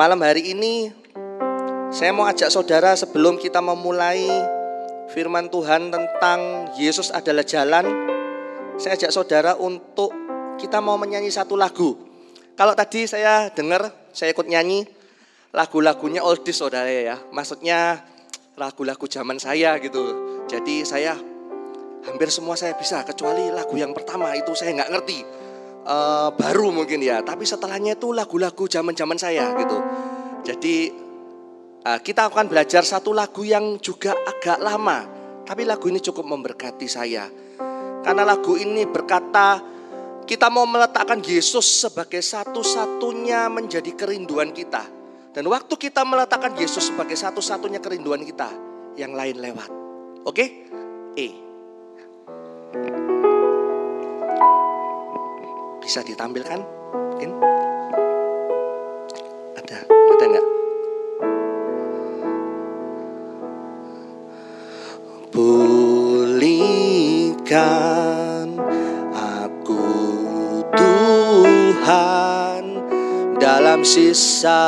malam hari ini saya mau ajak saudara sebelum kita memulai firman Tuhan tentang Yesus adalah jalan. Saya ajak saudara untuk kita mau menyanyi satu lagu. Kalau tadi saya dengar, saya ikut nyanyi lagu-lagunya oldies saudara ya. Maksudnya lagu-lagu zaman saya gitu. Jadi saya hampir semua saya bisa kecuali lagu yang pertama itu saya nggak ngerti uh, baru mungkin ya tapi setelahnya itu lagu-lagu zaman-zaman saya gitu. Jadi uh, kita akan belajar satu lagu yang juga agak lama tapi lagu ini cukup memberkati saya. Karena lagu ini berkata kita mau meletakkan Yesus sebagai satu-satunya menjadi kerinduan kita. Dan waktu kita meletakkan Yesus sebagai satu-satunya kerinduan kita yang lain lewat. Oke? Okay? E bisa ditampilkan? Mungkin ada, ada nggak? Pulihkan aku Tuhan dalam sisa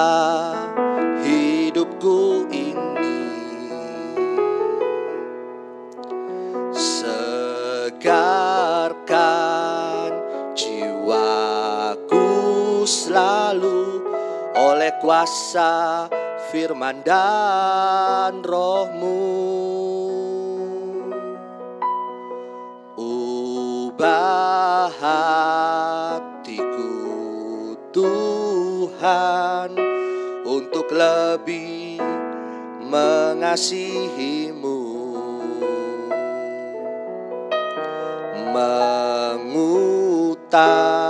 kuasa firman dan rohmu. Ubah hatiku Tuhan untuk lebih mengasihimu. Mengutamakan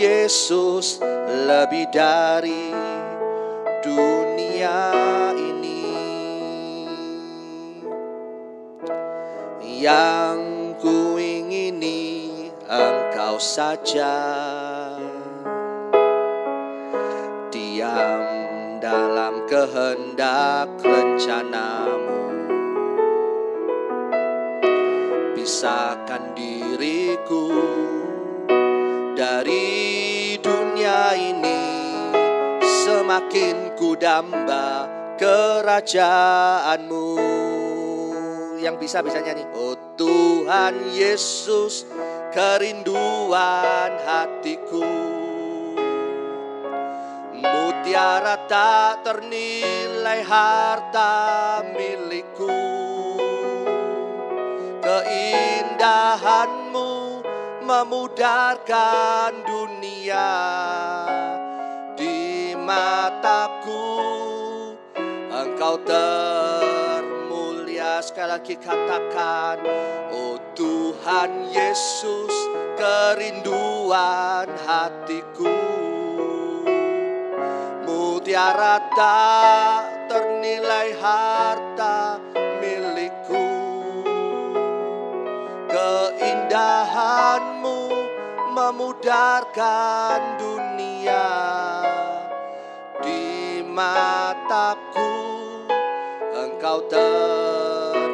Yesus lebih dari dunia ini. Yang ku ingini engkau saja. Diam dalam kehendak rencanamu. Pisahkan diriku dari dunia ini semakin ku damba kerajaanmu. Yang bisa bisa nyanyi. Oh Tuhan Yesus kerinduan hatiku. Mutiara tak ternilai harta milikku. Keindahanmu memudarkan dunia di mataku. Engkau termulia sekali lagi katakan oh Tuhan Yesus kerinduan hatiku. Mutiara tak ternilai harta memudarkan dunia di mataku. Engkau termulia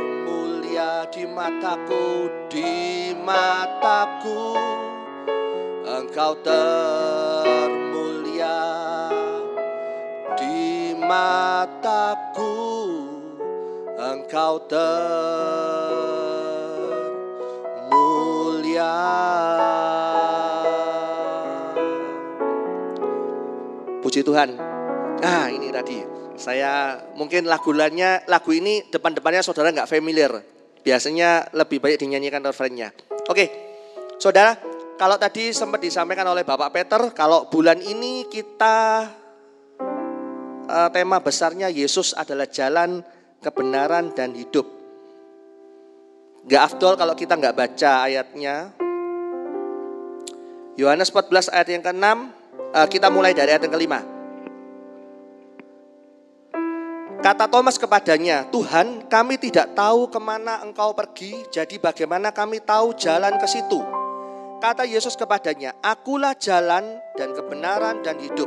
di mataku di mataku. Engkau termulia di mataku. Engkau termulia Puji Tuhan. Ah, ini tadi. Saya mungkin lagulannya lagu ini depan-depannya saudara nggak familiar. Biasanya lebih banyak dinyanyikan refrennya. Oke. Saudara, kalau tadi sempat disampaikan oleh Bapak Peter, kalau bulan ini kita uh, tema besarnya Yesus adalah jalan, kebenaran dan hidup. Gak afdol kalau kita nggak baca ayatnya. Yohanes 14 ayat yang ke-6, uh, kita mulai dari ayat yang kelima. Kata Thomas kepadanya, Tuhan kami tidak tahu ke mana engkau pergi, jadi bagaimana kami tahu jalan ke situ? Kata Yesus kepadanya, akulah jalan dan kebenaran dan hidup.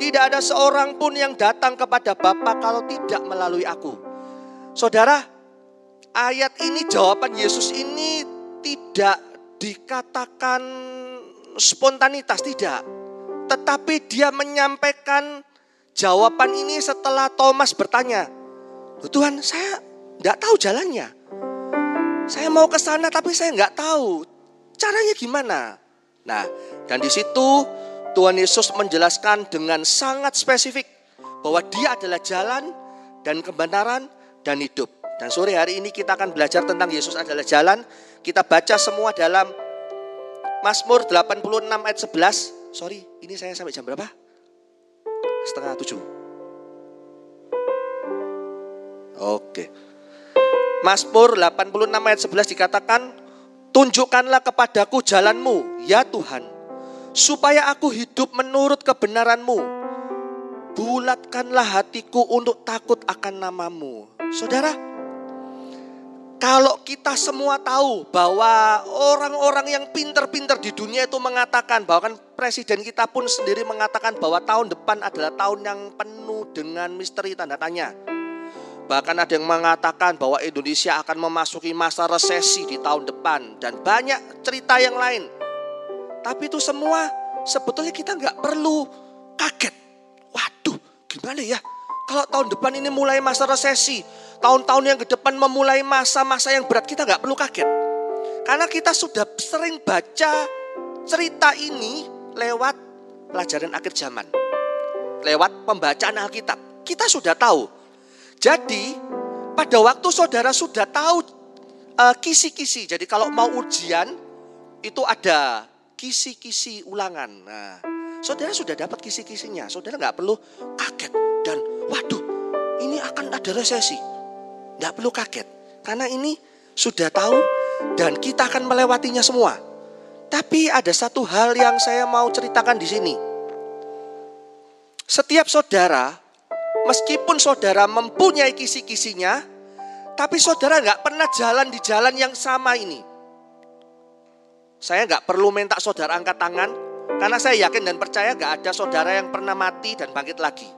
Tidak ada seorang pun yang datang kepada Bapa kalau tidak melalui aku. Saudara, ayat ini jawaban Yesus ini tidak dikatakan spontanitas, tidak. Tetapi dia menyampaikan jawaban ini setelah Thomas bertanya, Tuhan saya nggak tahu jalannya. Saya mau ke sana tapi saya nggak tahu caranya gimana. Nah, dan di situ Tuhan Yesus menjelaskan dengan sangat spesifik bahwa dia adalah jalan dan kebenaran dan hidup. Dan sore hari ini kita akan belajar tentang Yesus adalah jalan. Kita baca semua dalam Mazmur 86 ayat 11. Sorry, ini saya sampai jam berapa? Setengah tujuh. Oke. Mazmur 86 ayat 11 dikatakan, Tunjukkanlah kepadaku jalanmu, ya Tuhan, supaya aku hidup menurut kebenaranmu. Bulatkanlah hatiku untuk takut akan namamu. Saudara, kalau kita semua tahu bahwa orang-orang yang pinter-pinter di dunia itu mengatakan bahwa kan presiden kita pun sendiri mengatakan bahwa tahun depan adalah tahun yang penuh dengan misteri tanda tanya. Bahkan ada yang mengatakan bahwa Indonesia akan memasuki masa resesi di tahun depan dan banyak cerita yang lain. Tapi itu semua sebetulnya kita nggak perlu kaget. Waduh, gimana ya? Kalau tahun depan ini mulai masa resesi, tahun-tahun yang ke depan memulai masa-masa yang berat, kita nggak perlu kaget. Karena kita sudah sering baca cerita ini lewat pelajaran akhir zaman. Lewat pembacaan Alkitab. Kita sudah tahu. Jadi pada waktu saudara sudah tahu uh, kisi-kisi. Jadi kalau mau ujian itu ada kisi-kisi ulangan. Nah, saudara sudah dapat kisi-kisinya. Saudara nggak perlu kaget dan waduh ini akan ada resesi. Tidak perlu kaget. Karena ini sudah tahu dan kita akan melewatinya semua. Tapi ada satu hal yang saya mau ceritakan di sini. Setiap saudara, meskipun saudara mempunyai kisi-kisinya, tapi saudara nggak pernah jalan di jalan yang sama ini. Saya nggak perlu minta saudara angkat tangan, karena saya yakin dan percaya nggak ada saudara yang pernah mati dan bangkit lagi.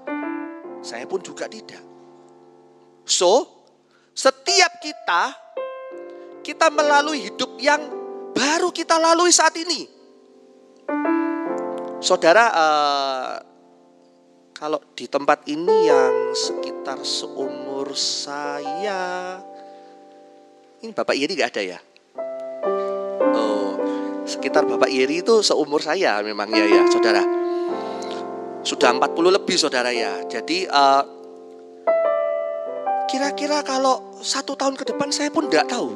Saya pun juga tidak. So, setiap kita, kita melalui hidup yang baru kita lalui saat ini. Saudara, uh, kalau di tempat ini yang sekitar seumur saya, ini Bapak Yeri gak ada ya? Oh, sekitar Bapak Yeri itu seumur saya memang ya ya, saudara. Sudah 40 lebih saudara ya. Jadi uh, Kira-kira kalau satu tahun ke depan saya pun tidak tahu.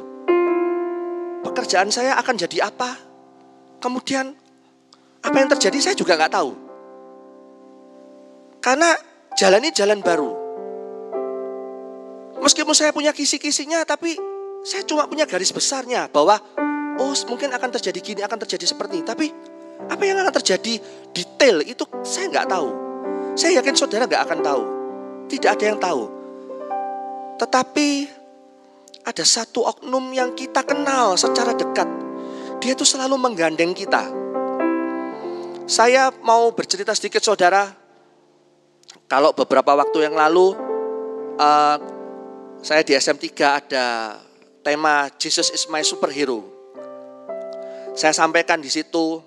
Pekerjaan saya akan jadi apa. Kemudian apa yang terjadi saya juga nggak tahu. Karena jalan ini jalan baru. Meskipun saya punya kisi-kisinya, tapi saya cuma punya garis besarnya bahwa oh mungkin akan terjadi gini, akan terjadi seperti ini. Tapi apa yang akan terjadi detail itu saya nggak tahu. Saya yakin saudara nggak akan tahu. Tidak ada yang tahu. Tetapi ada satu oknum yang kita kenal secara dekat. Dia itu selalu menggandeng kita. Saya mau bercerita sedikit saudara. Kalau beberapa waktu yang lalu uh, saya di SM3 ada tema Jesus is my superhero. Saya sampaikan di situ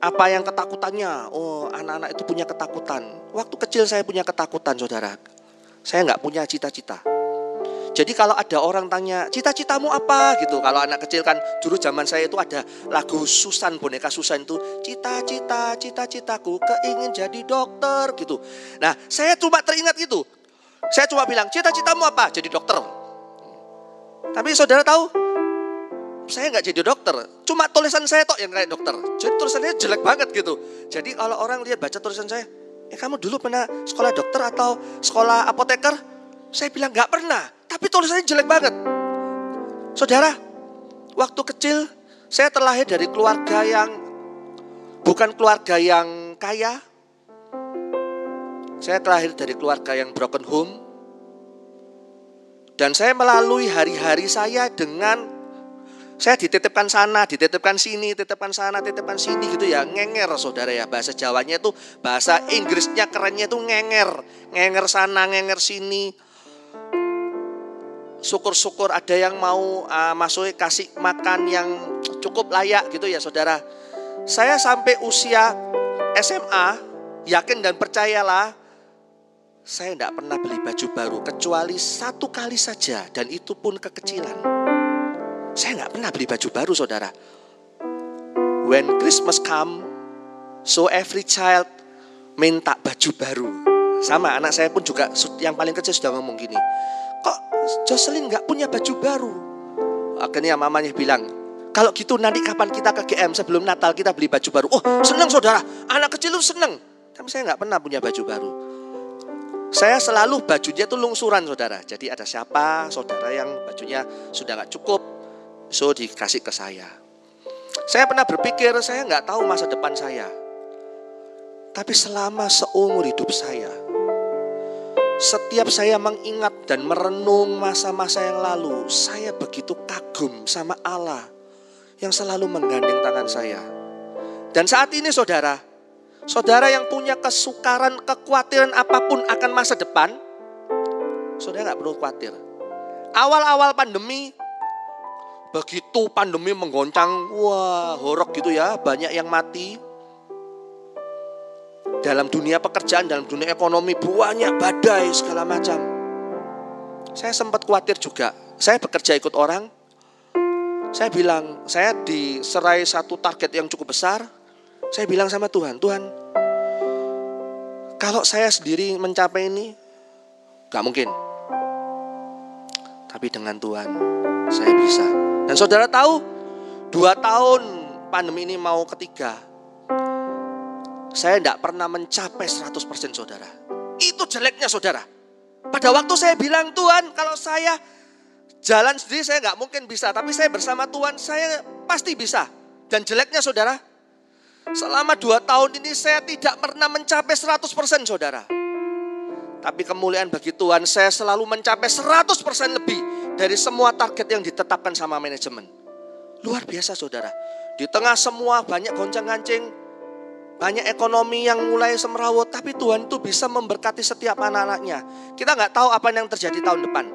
apa yang ketakutannya. Oh, anak-anak itu punya ketakutan. Waktu kecil saya punya ketakutan, saudara. Saya nggak punya cita-cita. Jadi kalau ada orang tanya, cita-citamu apa gitu. Kalau anak kecil kan dulu zaman saya itu ada lagu Susan, boneka Susan itu. Cita-cita, cita-citaku keingin jadi dokter gitu. Nah saya cuma teringat itu. Saya cuma bilang, cita-citamu apa? Jadi dokter. Tapi saudara tahu, saya nggak jadi dokter. Cuma tulisan saya tok yang kayak dokter. Jadi tulisannya jelek banget gitu. Jadi kalau orang lihat baca tulisan saya, Ya kamu dulu pernah sekolah dokter atau sekolah apoteker? Saya bilang nggak pernah, tapi tulisannya jelek banget. Saudara, waktu kecil saya terlahir dari keluarga yang bukan keluarga yang kaya. Saya terlahir dari keluarga yang broken home. Dan saya melalui hari-hari saya dengan saya dititipkan sana, dititipkan sini, titipkan sana, titipkan sini gitu ya. Ngenger saudara ya. Bahasa Jawanya itu, bahasa Inggrisnya kerennya itu ngenger. Ngenger sana, ngenger sini. Syukur-syukur ada yang mau uh, masuk kasih makan yang cukup layak gitu ya saudara. Saya sampai usia SMA, yakin dan percayalah, saya tidak pernah beli baju baru kecuali satu kali saja dan itu pun kekecilan. Saya nggak pernah beli baju baru, saudara. When Christmas come, so every child minta baju baru. Sama anak saya pun juga yang paling kecil sudah ngomong gini, kok Jocelyn nggak punya baju baru? Akhirnya mamanya bilang, kalau gitu nanti kapan kita ke GM sebelum Natal kita beli baju baru. Oh senang saudara, anak kecil itu senang. Tapi saya nggak pernah punya baju baru. Saya selalu bajunya itu lungsuran saudara. Jadi ada siapa saudara yang bajunya sudah nggak cukup, so dikasih ke saya. Saya pernah berpikir saya nggak tahu masa depan saya. Tapi selama seumur hidup saya, setiap saya mengingat dan merenung masa-masa yang lalu, saya begitu kagum sama Allah yang selalu menggandeng tangan saya. Dan saat ini saudara, Saudara yang punya kesukaran, kekhawatiran apa pun akan masa depan, saudara nggak perlu khawatir. Awal-awal pandemi, begitu pandemi menggoncang, wah horok gitu ya, banyak yang mati. Dalam dunia pekerjaan, dalam dunia ekonomi, banyak badai segala macam. Saya sempat khawatir juga. Saya bekerja ikut orang, saya bilang, saya diserai satu target yang cukup besar, saya bilang sama Tuhan, Tuhan, kalau saya sendiri mencapai ini, gak mungkin. Tapi dengan Tuhan, saya bisa. Dan saudara tahu, dua tahun pandemi ini mau ketiga, saya tidak pernah mencapai 100% saudara. Itu jeleknya saudara. Pada waktu saya bilang Tuhan, kalau saya jalan sendiri saya nggak mungkin bisa, tapi saya bersama Tuhan saya pasti bisa. Dan jeleknya saudara, Selama dua tahun ini saya tidak pernah mencapai 100% saudara. Tapi kemuliaan bagi Tuhan saya selalu mencapai 100% lebih dari semua target yang ditetapkan sama manajemen. Luar biasa saudara. Di tengah semua banyak goncang-gancing, banyak ekonomi yang mulai semerawut, tapi Tuhan itu bisa memberkati setiap anak-anaknya. Kita nggak tahu apa yang terjadi tahun depan.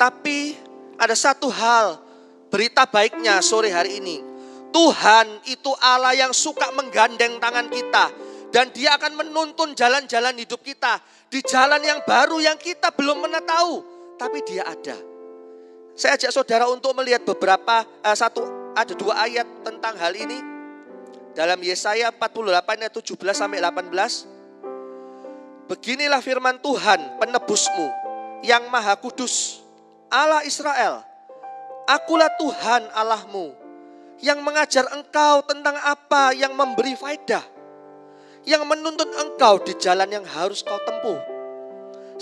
Tapi ada satu hal, berita baiknya sore hari ini. Tuhan itu Allah yang suka menggandeng tangan kita. Dan dia akan menuntun jalan-jalan hidup kita. Di jalan yang baru yang kita belum pernah tahu. Tapi dia ada. Saya ajak saudara untuk melihat beberapa, uh, satu, ada dua ayat tentang hal ini. Dalam Yesaya 48 ayat 17 sampai 18. Beginilah firman Tuhan penebusmu yang maha kudus. Allah Israel. Akulah Tuhan Allahmu yang mengajar engkau tentang apa yang memberi faedah, yang menuntun engkau di jalan yang harus kau tempuh.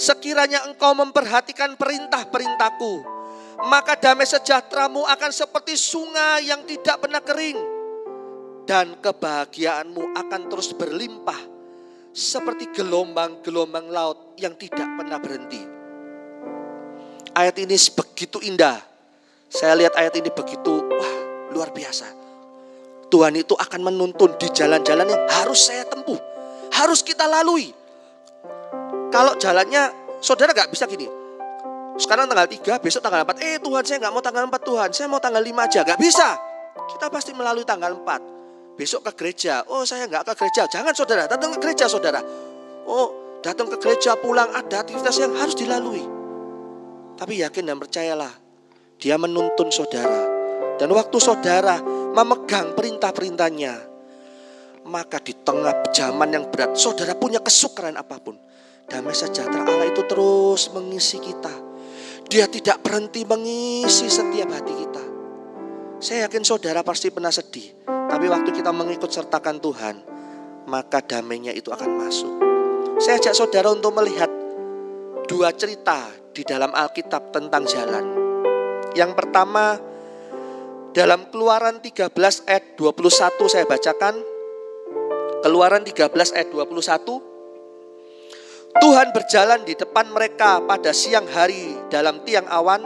Sekiranya engkau memperhatikan perintah-perintahku, maka damai sejahteramu akan seperti sungai yang tidak pernah kering, dan kebahagiaanmu akan terus berlimpah seperti gelombang-gelombang laut yang tidak pernah berhenti. Ayat ini begitu indah. Saya lihat ayat ini begitu, wah luar biasa. Tuhan itu akan menuntun di jalan-jalan yang harus saya tempuh. Harus kita lalui. Kalau jalannya, saudara gak bisa gini. Sekarang tanggal 3, besok tanggal 4. Eh Tuhan saya gak mau tanggal 4 Tuhan, saya mau tanggal 5 aja. Gak bisa. Kita pasti melalui tanggal 4. Besok ke gereja. Oh saya gak ke gereja. Jangan saudara, datang ke gereja saudara. Oh datang ke gereja pulang ada aktivitas yang harus dilalui. Tapi yakin dan percayalah, dia menuntun saudara dan waktu saudara memegang perintah-perintahnya, maka di tengah zaman yang berat, saudara punya kesukaran apa pun. Damai sejahtera Allah itu terus mengisi kita. Dia tidak berhenti mengisi setiap hati kita. Saya yakin saudara pasti pernah sedih. Tapi waktu kita mengikut sertakan Tuhan, maka damainya itu akan masuk. Saya ajak saudara untuk melihat dua cerita di dalam Alkitab tentang jalan. Yang pertama, dalam keluaran 13 ayat 21 saya bacakan. Keluaran 13 ayat 21. Tuhan berjalan di depan mereka pada siang hari dalam tiang awan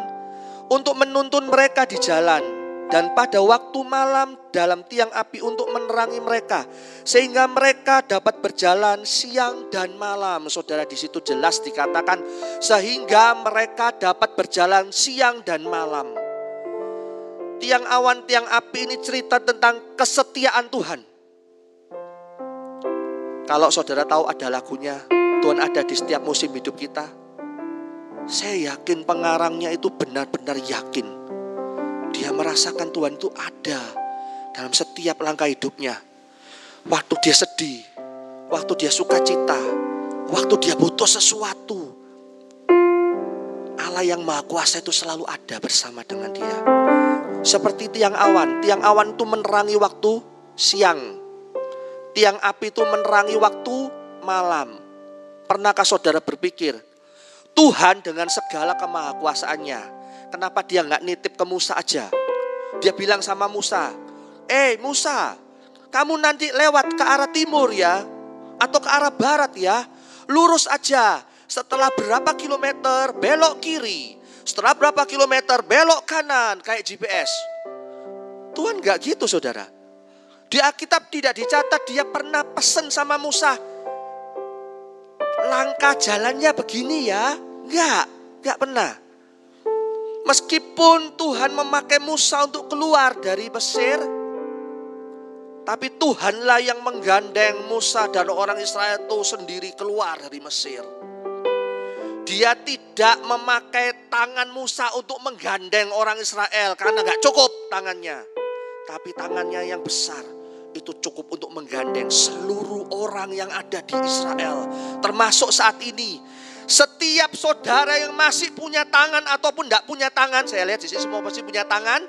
untuk menuntun mereka di jalan dan pada waktu malam dalam tiang api untuk menerangi mereka sehingga mereka dapat berjalan siang dan malam. Saudara di situ jelas dikatakan sehingga mereka dapat berjalan siang dan malam tiang awan, tiang api ini cerita tentang kesetiaan Tuhan. Kalau saudara tahu ada lagunya, Tuhan ada di setiap musim hidup kita. Saya yakin pengarangnya itu benar-benar yakin. Dia merasakan Tuhan itu ada dalam setiap langkah hidupnya. Waktu dia sedih, waktu dia suka cita, waktu dia butuh sesuatu. Allah yang Maha Kuasa itu selalu ada bersama dengan dia. Seperti tiang awan, tiang awan itu menerangi waktu siang. Tiang api itu menerangi waktu malam. Pernahkah saudara berpikir, Tuhan dengan segala kemahakuasaannya, kenapa dia nggak nitip ke Musa aja? Dia bilang sama Musa, eh Musa, kamu nanti lewat ke arah timur ya, atau ke arah barat ya, lurus aja. Setelah berapa kilometer belok kiri, setelah berapa kilometer belok kanan kayak GPS. Tuhan nggak gitu saudara. Di Alkitab tidak dicatat dia pernah pesen sama Musa. Langkah jalannya begini ya. Enggak, enggak pernah. Meskipun Tuhan memakai Musa untuk keluar dari Mesir, tapi Tuhanlah yang menggandeng Musa dan orang Israel itu sendiri keluar dari Mesir. Dia tidak memakai tangan Musa untuk menggandeng orang Israel karena nggak cukup tangannya. Tapi tangannya yang besar itu cukup untuk menggandeng seluruh orang yang ada di Israel. Termasuk saat ini. Setiap saudara yang masih punya tangan ataupun tidak punya tangan. Saya lihat di sini semua pasti punya tangan.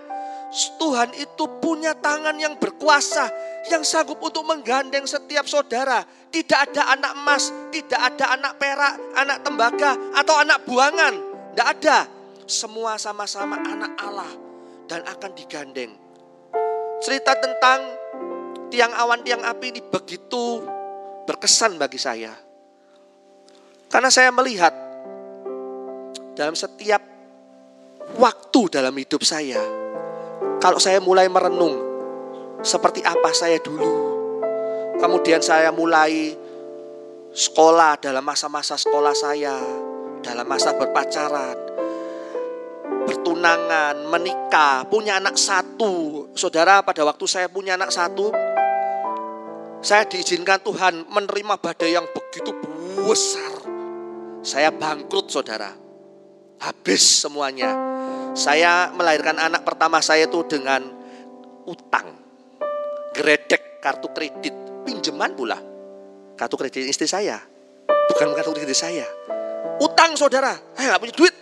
Tuhan itu punya tangan yang berkuasa. Yang sanggup untuk menggandeng setiap saudara. Tidak ada anak emas, tidak ada anak perak, anak tembaga, atau anak buangan. Tidak ada. Semua sama-sama anak Allah. Dan akan digandeng. Cerita tentang tiang awan, tiang api ini begitu berkesan bagi saya. Karena saya melihat dalam setiap waktu dalam hidup saya, kalau saya mulai merenung seperti apa saya dulu, kemudian saya mulai sekolah dalam masa-masa sekolah saya, dalam masa berpacaran, bertunangan, menikah, punya anak satu. Saudara, pada waktu saya punya anak satu, saya diizinkan Tuhan menerima badai yang begitu besar. Saya bangkrut saudara. Habis semuanya. Saya melahirkan anak pertama saya itu dengan utang. Gredek kartu kredit. Pinjaman pula. Kartu kredit istri saya. Bukan kartu kredit saya. Utang saudara. Saya nggak punya duit.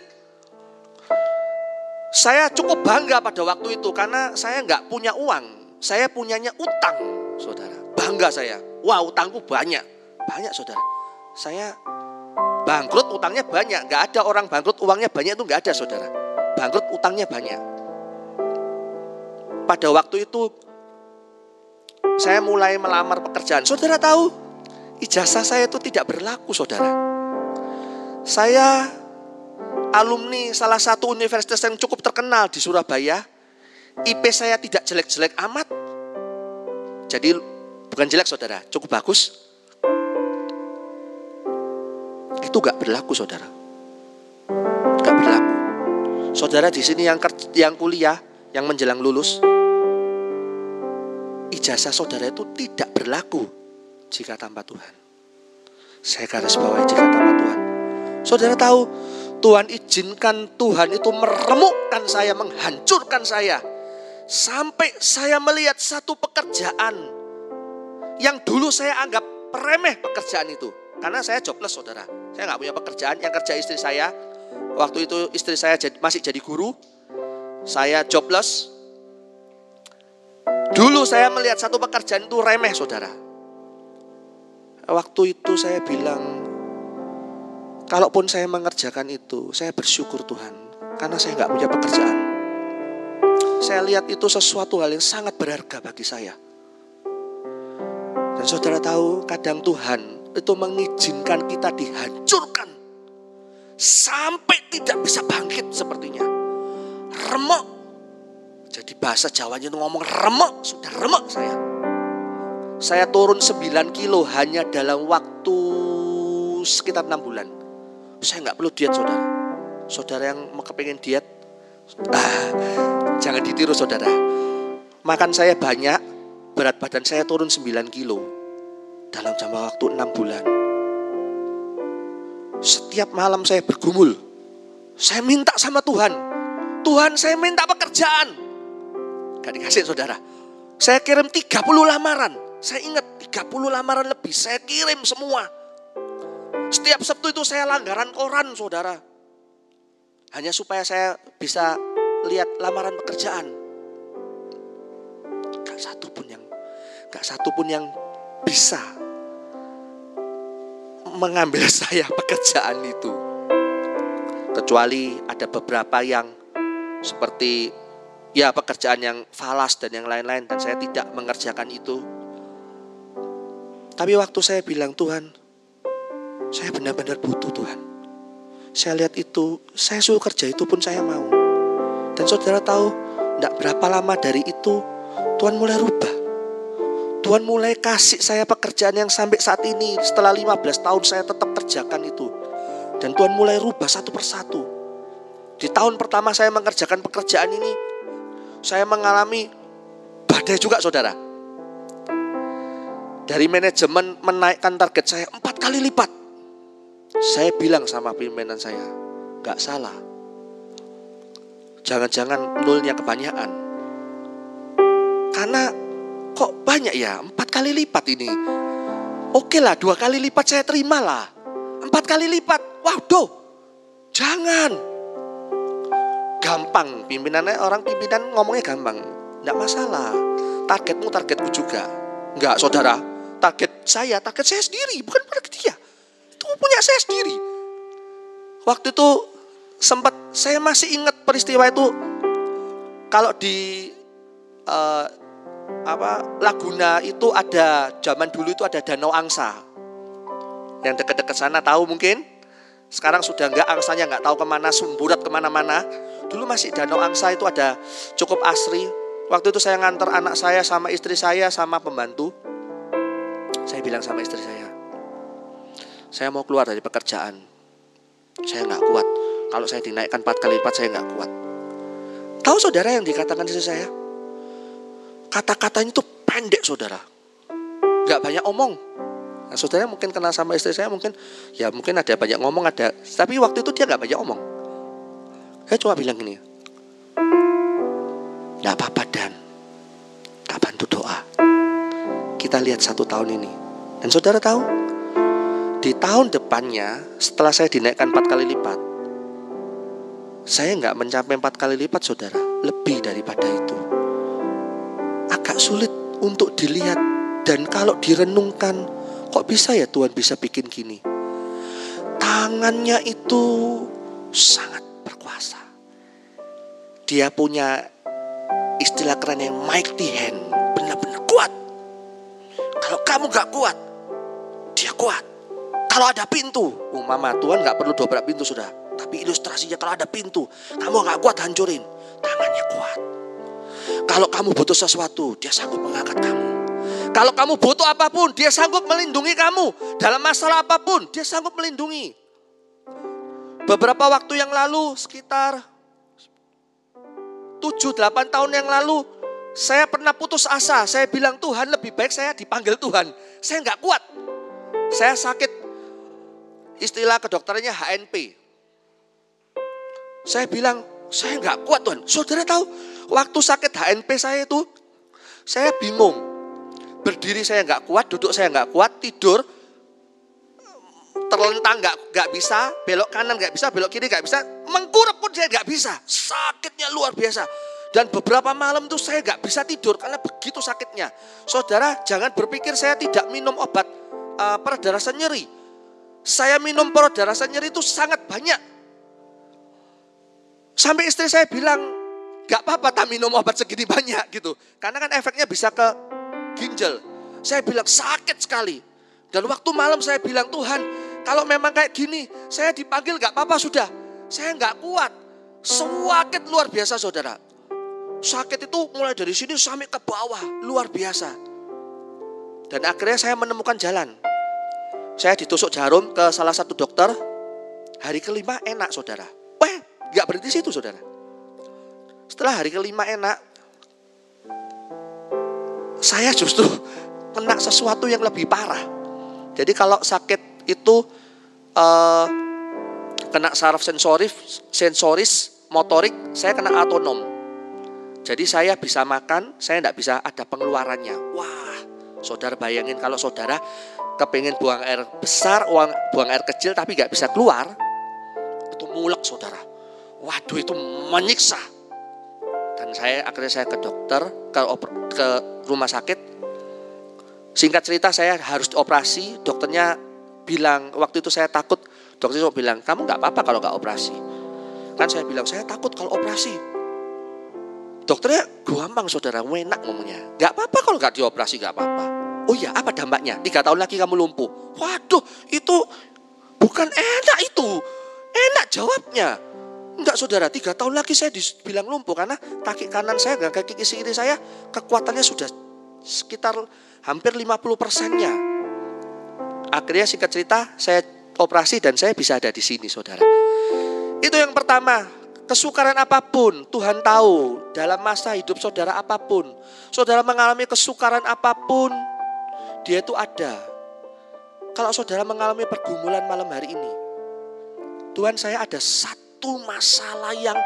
Saya cukup bangga pada waktu itu karena saya nggak punya uang. Saya punyanya utang, saudara. Bangga saya. Wah utangku banyak. Banyak saudara. Saya bangkrut utangnya banyak. Gak ada orang bangkrut uangnya banyak itu gak ada saudara. Bangkrut utangnya banyak. Pada waktu itu saya mulai melamar pekerjaan. Saudara tahu ijazah saya itu tidak berlaku saudara. Saya alumni salah satu universitas yang cukup terkenal di Surabaya. IP saya tidak jelek-jelek amat. Jadi Bukan jelek saudara, cukup bagus. Itu gak berlaku saudara. Gak berlaku. Saudara di sini yang yang kuliah, yang menjelang lulus, ijazah saudara itu tidak berlaku jika tanpa Tuhan. Saya garis bawahi jika tanpa Tuhan. Saudara tahu, Tuhan izinkan Tuhan itu meremukkan saya, menghancurkan saya. Sampai saya melihat satu pekerjaan yang dulu saya anggap remeh pekerjaan itu. Karena saya jobless saudara. Saya nggak punya pekerjaan, yang kerja istri saya. Waktu itu istri saya masih jadi guru. Saya jobless. Dulu saya melihat satu pekerjaan itu remeh saudara. Waktu itu saya bilang, kalaupun saya mengerjakan itu, saya bersyukur Tuhan. Karena saya nggak punya pekerjaan. Saya lihat itu sesuatu hal yang sangat berharga bagi saya. Dan saudara tahu kadang Tuhan itu mengizinkan kita dihancurkan. Sampai tidak bisa bangkit sepertinya. Remuk. Jadi bahasa Jawanya itu ngomong remuk. Sudah remuk saya. Saya turun 9 kilo hanya dalam waktu sekitar 6 bulan. Saya nggak perlu diet saudara. Saudara yang mau kepengen diet, ah, jangan ditiru saudara. Makan saya banyak, berat badan saya turun 9 kilo dalam jangka waktu enam bulan. Setiap malam saya bergumul. Saya minta sama Tuhan. Tuhan saya minta pekerjaan. Gak dikasih saudara. Saya kirim 30 lamaran. Saya ingat 30 lamaran lebih. Saya kirim semua. Setiap Sabtu itu saya langgaran koran saudara. Hanya supaya saya bisa lihat lamaran pekerjaan. Gak satu pun yang gak satu pun yang bisa mengambil saya pekerjaan itu. Kecuali ada beberapa yang seperti ya pekerjaan yang falas dan yang lain-lain dan saya tidak mengerjakan itu. Tapi waktu saya bilang Tuhan, saya benar-benar butuh Tuhan. Saya lihat itu, saya suruh kerja itu pun saya mau. Dan saudara tahu, tidak berapa lama dari itu Tuhan mulai rubah. Tuhan mulai kasih saya pekerjaan yang sampai saat ini setelah 15 tahun saya tetap kerjakan itu. Dan Tuhan mulai rubah satu persatu. Di tahun pertama saya mengerjakan pekerjaan ini, saya mengalami badai juga saudara. Dari manajemen menaikkan target saya empat kali lipat. Saya bilang sama pimpinan saya, gak salah. Jangan-jangan nulnya kebanyakan. Karena Kok banyak ya? Empat kali lipat ini. Oke lah, dua kali lipat saya terima lah. Empat kali lipat. Waduh, jangan. Gampang, pimpinannya orang pimpinan ngomongnya gampang. Tidak masalah. Targetmu targetku juga. Enggak, saudara. Target saya, target saya sendiri, bukan target dia. Itu punya saya sendiri. Waktu itu sempat saya masih ingat peristiwa itu kalau di uh, apa Laguna itu ada zaman dulu itu ada Danau Angsa. Yang dekat-dekat sana tahu mungkin? Sekarang sudah enggak angsanya enggak tahu ke mana sumburat ke mana-mana. Dulu masih Danau Angsa itu ada cukup asri. Waktu itu saya ngantar anak saya sama istri saya sama pembantu. Saya bilang sama istri saya, saya mau keluar dari pekerjaan. Saya nggak kuat. Kalau saya dinaikkan empat kali lipat saya nggak kuat. Tahu saudara yang dikatakan istri saya? Kata-katanya itu pendek saudara. Gak banyak omong. Nah, saudara mungkin kenal sama istri saya mungkin ya mungkin ada banyak ngomong ada. Tapi waktu itu dia gak banyak omong. Saya cuma bilang gini. Gak apa-apa Dan. Tak bantu doa. Kita lihat satu tahun ini. Dan saudara tahu. Di tahun depannya setelah saya dinaikkan empat kali lipat. Saya nggak mencapai empat kali lipat saudara. Lebih daripada itu agak sulit untuk dilihat dan kalau direnungkan kok bisa ya Tuhan bisa bikin gini. Tangannya itu sangat berkuasa. Dia punya istilah keren yang mighty hand, benar-benar kuat. Kalau kamu gak kuat, dia kuat. Kalau ada pintu, oh mama Tuhan gak perlu dobrak pintu sudah. Tapi ilustrasinya kalau ada pintu, kamu gak kuat hancurin. Tangannya kuat. Kalau kamu butuh sesuatu, dia sanggup mengangkat kamu. Kalau kamu butuh apa pun, dia sanggup melindungi kamu. Dalam masalah apa pun, dia sanggup melindungi. Beberapa waktu yang lalu, sekitar 7-8 tahun yang lalu, saya pernah putus asa. Saya bilang, Tuhan lebih baik saya dipanggil Tuhan. Saya nggak kuat. Saya sakit, istilah kedokterannya HNP. Saya bilang, saya nggak kuat Tuhan. Saudara tahu, waktu sakit HNP saya itu, saya bingung. Berdiri saya nggak kuat, duduk saya nggak kuat, tidur, terlentang nggak nggak bisa, belok kanan nggak bisa, belok kiri nggak bisa, mengkurap pun saya nggak bisa. Sakitnya luar biasa. Dan beberapa malam tuh saya nggak bisa tidur karena begitu sakitnya. Saudara jangan berpikir saya tidak minum obat uh, peredar rasa nyeri. Saya minum peredar rasa nyeri itu sangat banyak Sampai istri saya bilang, gak apa-apa tak minum obat segini banyak gitu. Karena kan efeknya bisa ke ginjal. Saya bilang sakit sekali. Dan waktu malam saya bilang, Tuhan kalau memang kayak gini, saya dipanggil gak apa-apa sudah. Saya gak kuat. Sakit luar biasa saudara. Sakit itu mulai dari sini sampai ke bawah, luar biasa. Dan akhirnya saya menemukan jalan. Saya ditusuk jarum ke salah satu dokter. Hari kelima enak saudara. Gak berhenti situ saudara. Setelah hari kelima enak, saya justru kena sesuatu yang lebih parah. Jadi kalau sakit itu uh, kena saraf sensoris, sensoris, motorik, saya kena autonom. Jadi saya bisa makan, saya tidak bisa ada pengeluarannya. Wah, saudara bayangin kalau saudara kepengen buang air besar, uang buang air kecil tapi nggak bisa keluar, itu mulek saudara. Waduh itu menyiksa. Saya akhirnya saya ke dokter, ke, ke rumah sakit. Singkat cerita saya harus dioperasi, dokternya bilang waktu itu saya takut Dokter itu bilang, kamu nggak apa-apa kalau nggak operasi. Kan saya bilang, saya takut kalau operasi. Dokternya gampang saudara, enak ngomongnya. Nggak apa-apa kalau nggak dioperasi, nggak apa-apa. Oh iya, apa dampaknya? Tiga tahun lagi kamu lumpuh. Waduh, itu bukan enak itu. Enak jawabnya. Enggak saudara, tiga tahun lagi saya dibilang lumpuh karena kaki kanan saya dan kaki kiri saya kekuatannya sudah sekitar hampir 50 persennya. Akhirnya singkat cerita saya operasi dan saya bisa ada di sini saudara. Itu yang pertama, kesukaran apa pun Tuhan tahu dalam masa hidup saudara apa pun. Saudara mengalami kesukaran apa pun, dia itu ada. Kalau saudara mengalami pergumulan malam hari ini, Tuhan saya ada satu masalah yang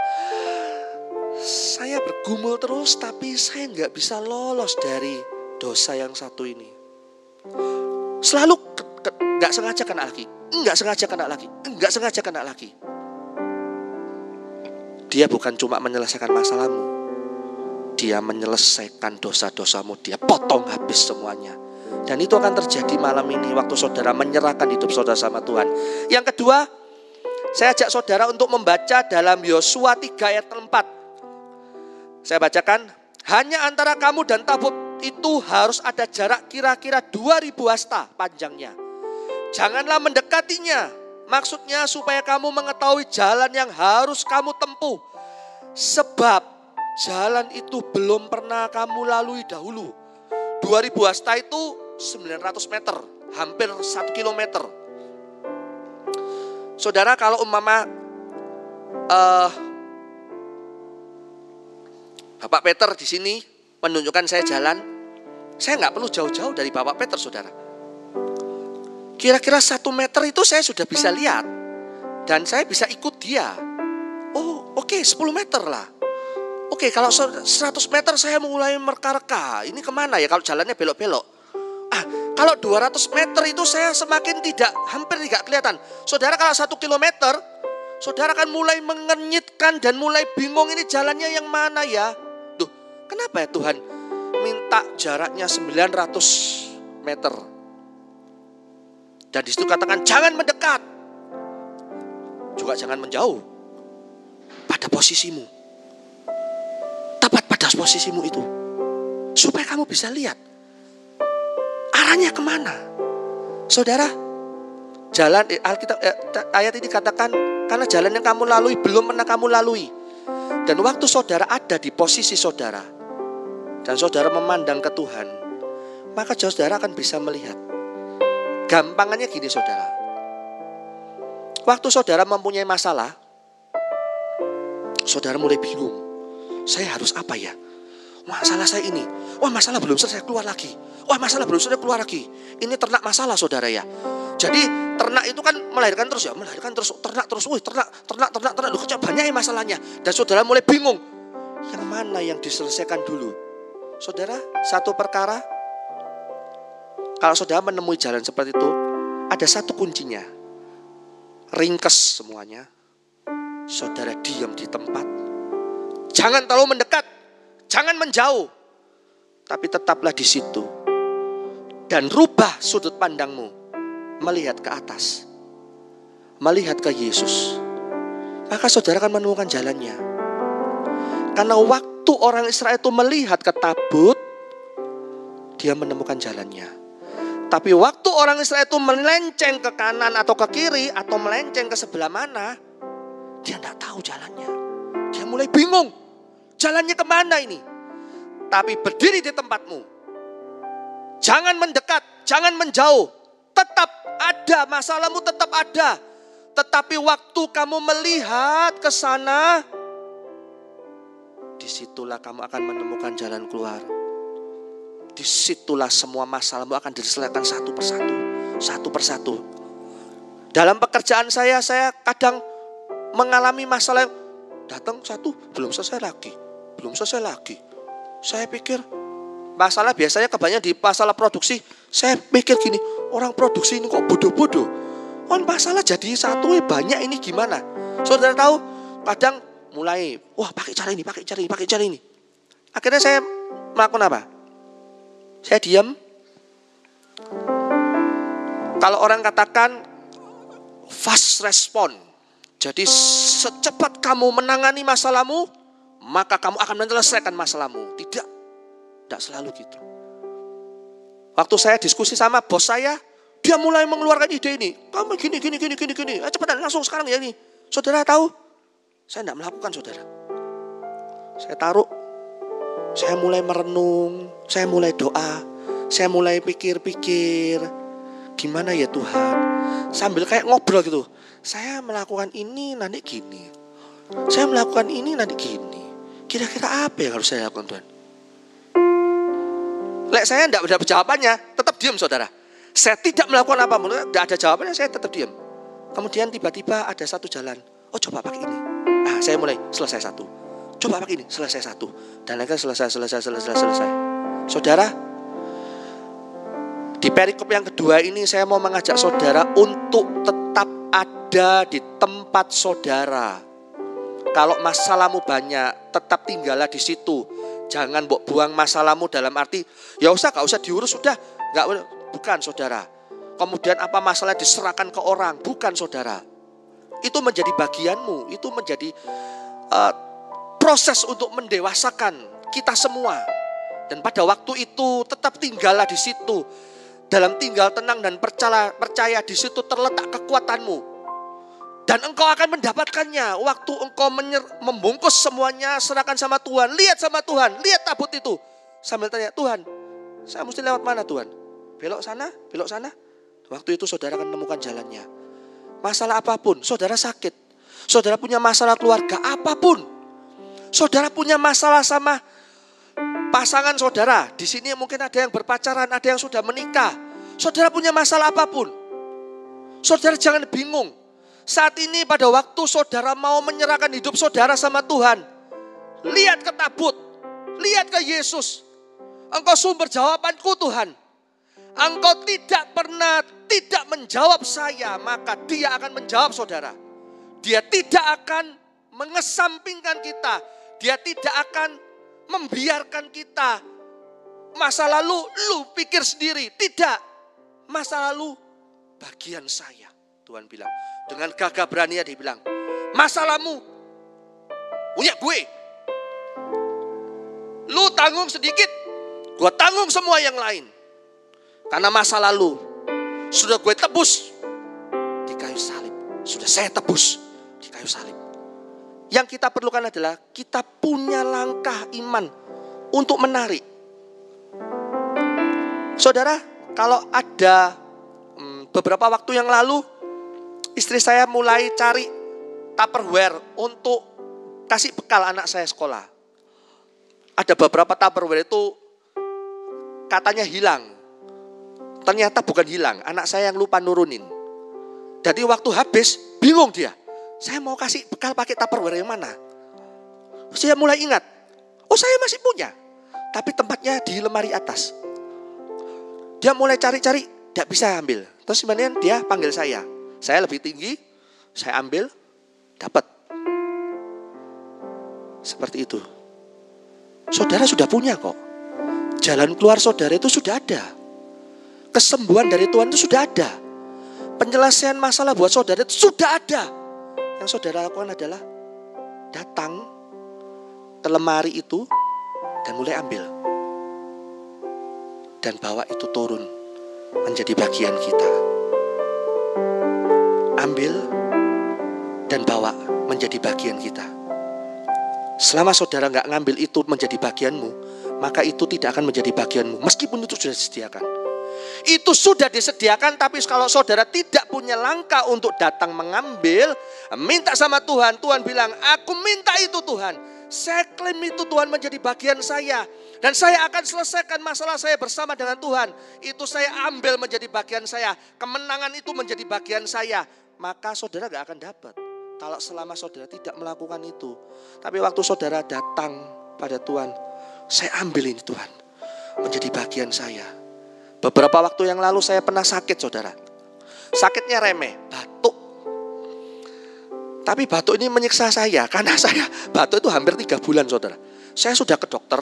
saya bergumul terus tapi saya nggak bisa lolos dari dosa yang satu ini. Selalu nggak sengaja kena lagi. Enggak sengaja kena lagi. Enggak sengaja kena lagi. Dia bukan cuma menyelesaikan masalahmu. Dia menyelesaikan dosa-dosamu. Dia potong habis semuanya. Dan itu akan terjadi malam ini waktu saudara menyerahkan hidup saudara sama Tuhan. Yang kedua, saya ajak saudara untuk membaca dalam Yosua 3 ayat 4. Saya bacakan, hanya antara kamu dan tabut itu harus ada jarak kira-kira 2000 hasta panjangnya Janganlah mendekatinya. Maksudnya supaya kamu mengetahui jalan yang harus kamu tempuh. Sebab jalan itu belum pernah kamu lalui dahulu. 2000 hasta itu 900 meter, hampir 1 kilometer. Saudara kalau umpama uh, Bapak Peter di sini menunjukkan saya jalan, saya nggak perlu jauh-jauh dari Bapak Peter, saudara. Kira-kira satu meter itu saya sudah bisa lihat. Dan saya bisa ikut dia. Oh oke okay, 10 meter lah. Oke okay, kalau 100 meter saya mulai merka-reka. Ini ke mana ya kalau jalannya belok-belok. Kalau 200 meter itu saya semakin tidak, hampir tidak kelihatan. Saudara kalau satu kilometer, saudara akan mulai mengenyitkan dan mulai bingung ini jalannya yang mana ya. Duh kenapa ya Tuhan minta jaraknya 900 meter. Dan di situ katakan jangan mendekat. Juga jangan menjauh. Pada posisimu. Tepat pada posisimu itu. Supaya kamu bisa lihat. Arahnya ke mana. Saudara, jalan eh, Alkitab eh, ayat ini katakan karena jalan yang kamu lalui belum pernah kamu lalui. Dan waktu saudara ada di posisi saudara dan saudara memandang ke Tuhan, maka saudara akan bisa melihat Gampangannya gini saudara. Waktu saudara mempunyai masalah, saudara mulai bingung. Saya harus apa ya? Masalah saya ini. Wah masalah belum selesai keluar lagi. Wah masalah belum selesai keluar lagi. Ini ternak masalah saudara ya. Jadi ternak itu kan melahirkan terus ya. Melahirkan terus. Ternak terus. Wih ternak, ternak, ternak, ternak. Duh, banyak ya masalahnya. Dan saudara mulai bingung. Yang mana yang diselesaikan dulu? Saudara, satu perkara kalau saudara menemui jalan seperti itu, ada satu kuncinya. Ringkes semuanya. Saudara diam di tempat. Jangan terlalu mendekat. Jangan menjauh. Tapi tetaplah di situ. Dan rubah sudut pandangmu. Melihat ke atas. Melihat ke Yesus. Maka saudara akan menemukan jalannya. Karena waktu orang Israel itu melihat ke tabut, dia menemukan jalannya. Tapi waktu orang Israel itu melenceng ke kanan atau ke kiri atau melenceng ke sebelah mana, dia tidak tahu jalannya. Dia mulai bingung. Jalannya ke mana ini? Tapi berdiri di tempatmu. Jangan mendekat, jangan menjauh. Tetap ada, masalahmu tetap ada. Tetapi waktu kamu melihat ke sana, di situlah kamu akan menemukan jalan keluar di situlah semua masalahmu akan diselesaikan satu persatu. satu persatu. Dalam pekerjaan saya, saya kadang mengalami masalah yang datang satu, belum selesai lagi, belum selesai lagi. Saya pikir masalah biasanya kebanyakan di masalah produksi. Saya pikir gini, orang produksi ini kok bodoh-bodoh. Oh masalah jadi satu eh, banyak ini gimana? Saudara tahu, kadang mulai, wah pakai cara ini, pakai cara ini, pakai cara ini. Akhirnya saya melakukan apa? Saya diam. Kalau orang katakan fast respon. Jadi secepat kamu menangani masalahmu, maka kamu akan menyelesaikan masalahmu. Tidak, tidak selalu gitu. Waktu saya diskusi sama bos saya, dia mulai mengeluarkan ide ini. Kamu gini, gini, gini, gini, gini. Eh, cepetan, langsung sekarang ya ini. Saudara tahu, saya tidak melakukan saudara. Saya taruh, saya mulai merenung, saya mulai doa, saya mulai pikir-pikir, gimana ya Tuhan. Sambil kayak ngobrol gitu, saya melakukan ini nanti gini. Saya melakukan ini nanti gini. Kira-kira apa yang harus saya lakukan Tuhan? Lek saya tidak ada jawabannya, tetap diam saudara. Saya tidak melakukan apa pun, tidak ada jawabannya, saya tetap diam. Kemudian tiba-tiba ada satu jalan. Oh coba pakai ini. Nah saya mulai selesai satu. Coba pakai ini, selesai satu. Dan lagi selesai, selesai, selesai, selesai. Saudara, di perikop yang kedua ini saya mau mengajak saudara untuk tetap ada di tempat saudara. Kalau masalahmu banyak, tetap tinggallah di situ Jangan buang masalahmu dalam arti ya usah gak usah diurus sudah nggak bukan saudara. Kemudian apa masalah diserahkan ke orang bukan saudara. Itu menjadi bagianmu, itu menjadi uh, proses untuk mendewasakan kita semua. Dan pada waktu itu tetap tinggallah di situ. Dalam tinggal tenang dan percaya, percaya di situ terletak kekuatanmu. Dan engkau akan mendapatkannya. Waktu engkau membungkus semuanya, serahkan sama Tuhan. Lihat sama Tuhan, lihat tabut itu. Sambil tanya, Tuhan, saya mesti lewat mana Tuhan? Belok sana, belok sana. Waktu itu saudara akan menemukan jalannya. Masalah apa pun, saudara sakit. Saudara punya masalah keluarga, apa pun. Saudara punya masalah sama pasangan saudara. Di sini mungkin ada yang berpacaran, ada yang sudah menikah. Saudara punya masalah apa pun. Saudara jangan bingung. Saat ini pada waktu saudara mau menyerahkan hidup saudara sama Tuhan. Lihat ke tabut. Lihat ke Yesus. Engkau sumber jawabanku Tuhan. Engkau tidak pernah tidak menjawab saya, maka dia akan menjawab saudara. Dia tidak akan mengesampingkan kita. Dia tidak akan membiarkan kita. Masa lalu lu pikir sendiri. Tidak. Masa lalu bagian saya. Tuhan bilang. Dengan gagah berani dia bilang, masalahmu punya gue. Lu tanggung sedikit, gue tanggung semua yang lain. Karena masa lalu sudah gue tebus di kayu salib. Sudah saya tebus di kayu salib. Yang kita perlukan adalah kita punya langkah iman untuk menarik. Saudara, kalau ada hmm, beberapa waktu yang lalu istri saya mulai cari tupperware untuk kasih bekal anak saya sekolah. Ada beberapa tupperware itu katanya hilang. Ternyata bukan hilang, anak saya yang lupa nurunin. Jadi waktu habis, bingung dia. Saya mau kasih bekal pakai tupperware yang mana? Saya mulai ingat, oh saya masih punya. Tapi tempatnya di lemari atas. Dia mulai cari-cari, tidak bisa ambil. Terus kemudian dia panggil saya. Saya lebih tinggi, saya ambil, dapat. Seperti itu. Saudara sudah punya kok. Jalan keluar saudara itu sudah ada. Kesembuhan dari Tuhan itu sudah ada. Penyelesaian masalah buat saudara itu sudah ada. Yang saudara lakukan adalah datang ke lemari itu dan mulai ambil. Dan bawa itu turun menjadi bagian kita ambil dan bawa menjadi bagian kita. Selama saudara nggak ngambil itu menjadi bagianmu, maka itu tidak akan menjadi bagianmu. Meskipun itu sudah disediakan. Itu sudah disediakan, tapi kalau saudara tidak punya langkah untuk datang mengambil, minta sama Tuhan. Tuhan bilang, aku minta itu Tuhan. Saya klaim itu Tuhan menjadi bagian saya. Dan saya akan selesaikan masalah saya bersama dengan Tuhan. Itu saya ambil menjadi bagian saya. Kemenangan itu menjadi bagian saya. Maka saudara gak akan dapat. Kalau selama saudara tidak melakukan itu. Tapi waktu saudara datang pada Tuhan. Saya ambil ini Tuhan. Menjadi bagian saya. Beberapa waktu yang lalu saya pernah sakit saudara. Sakitnya remeh, batuk. Tapi batuk ini menyiksa saya. Karena saya batuk itu hampir tiga bulan saudara. Saya sudah ke dokter,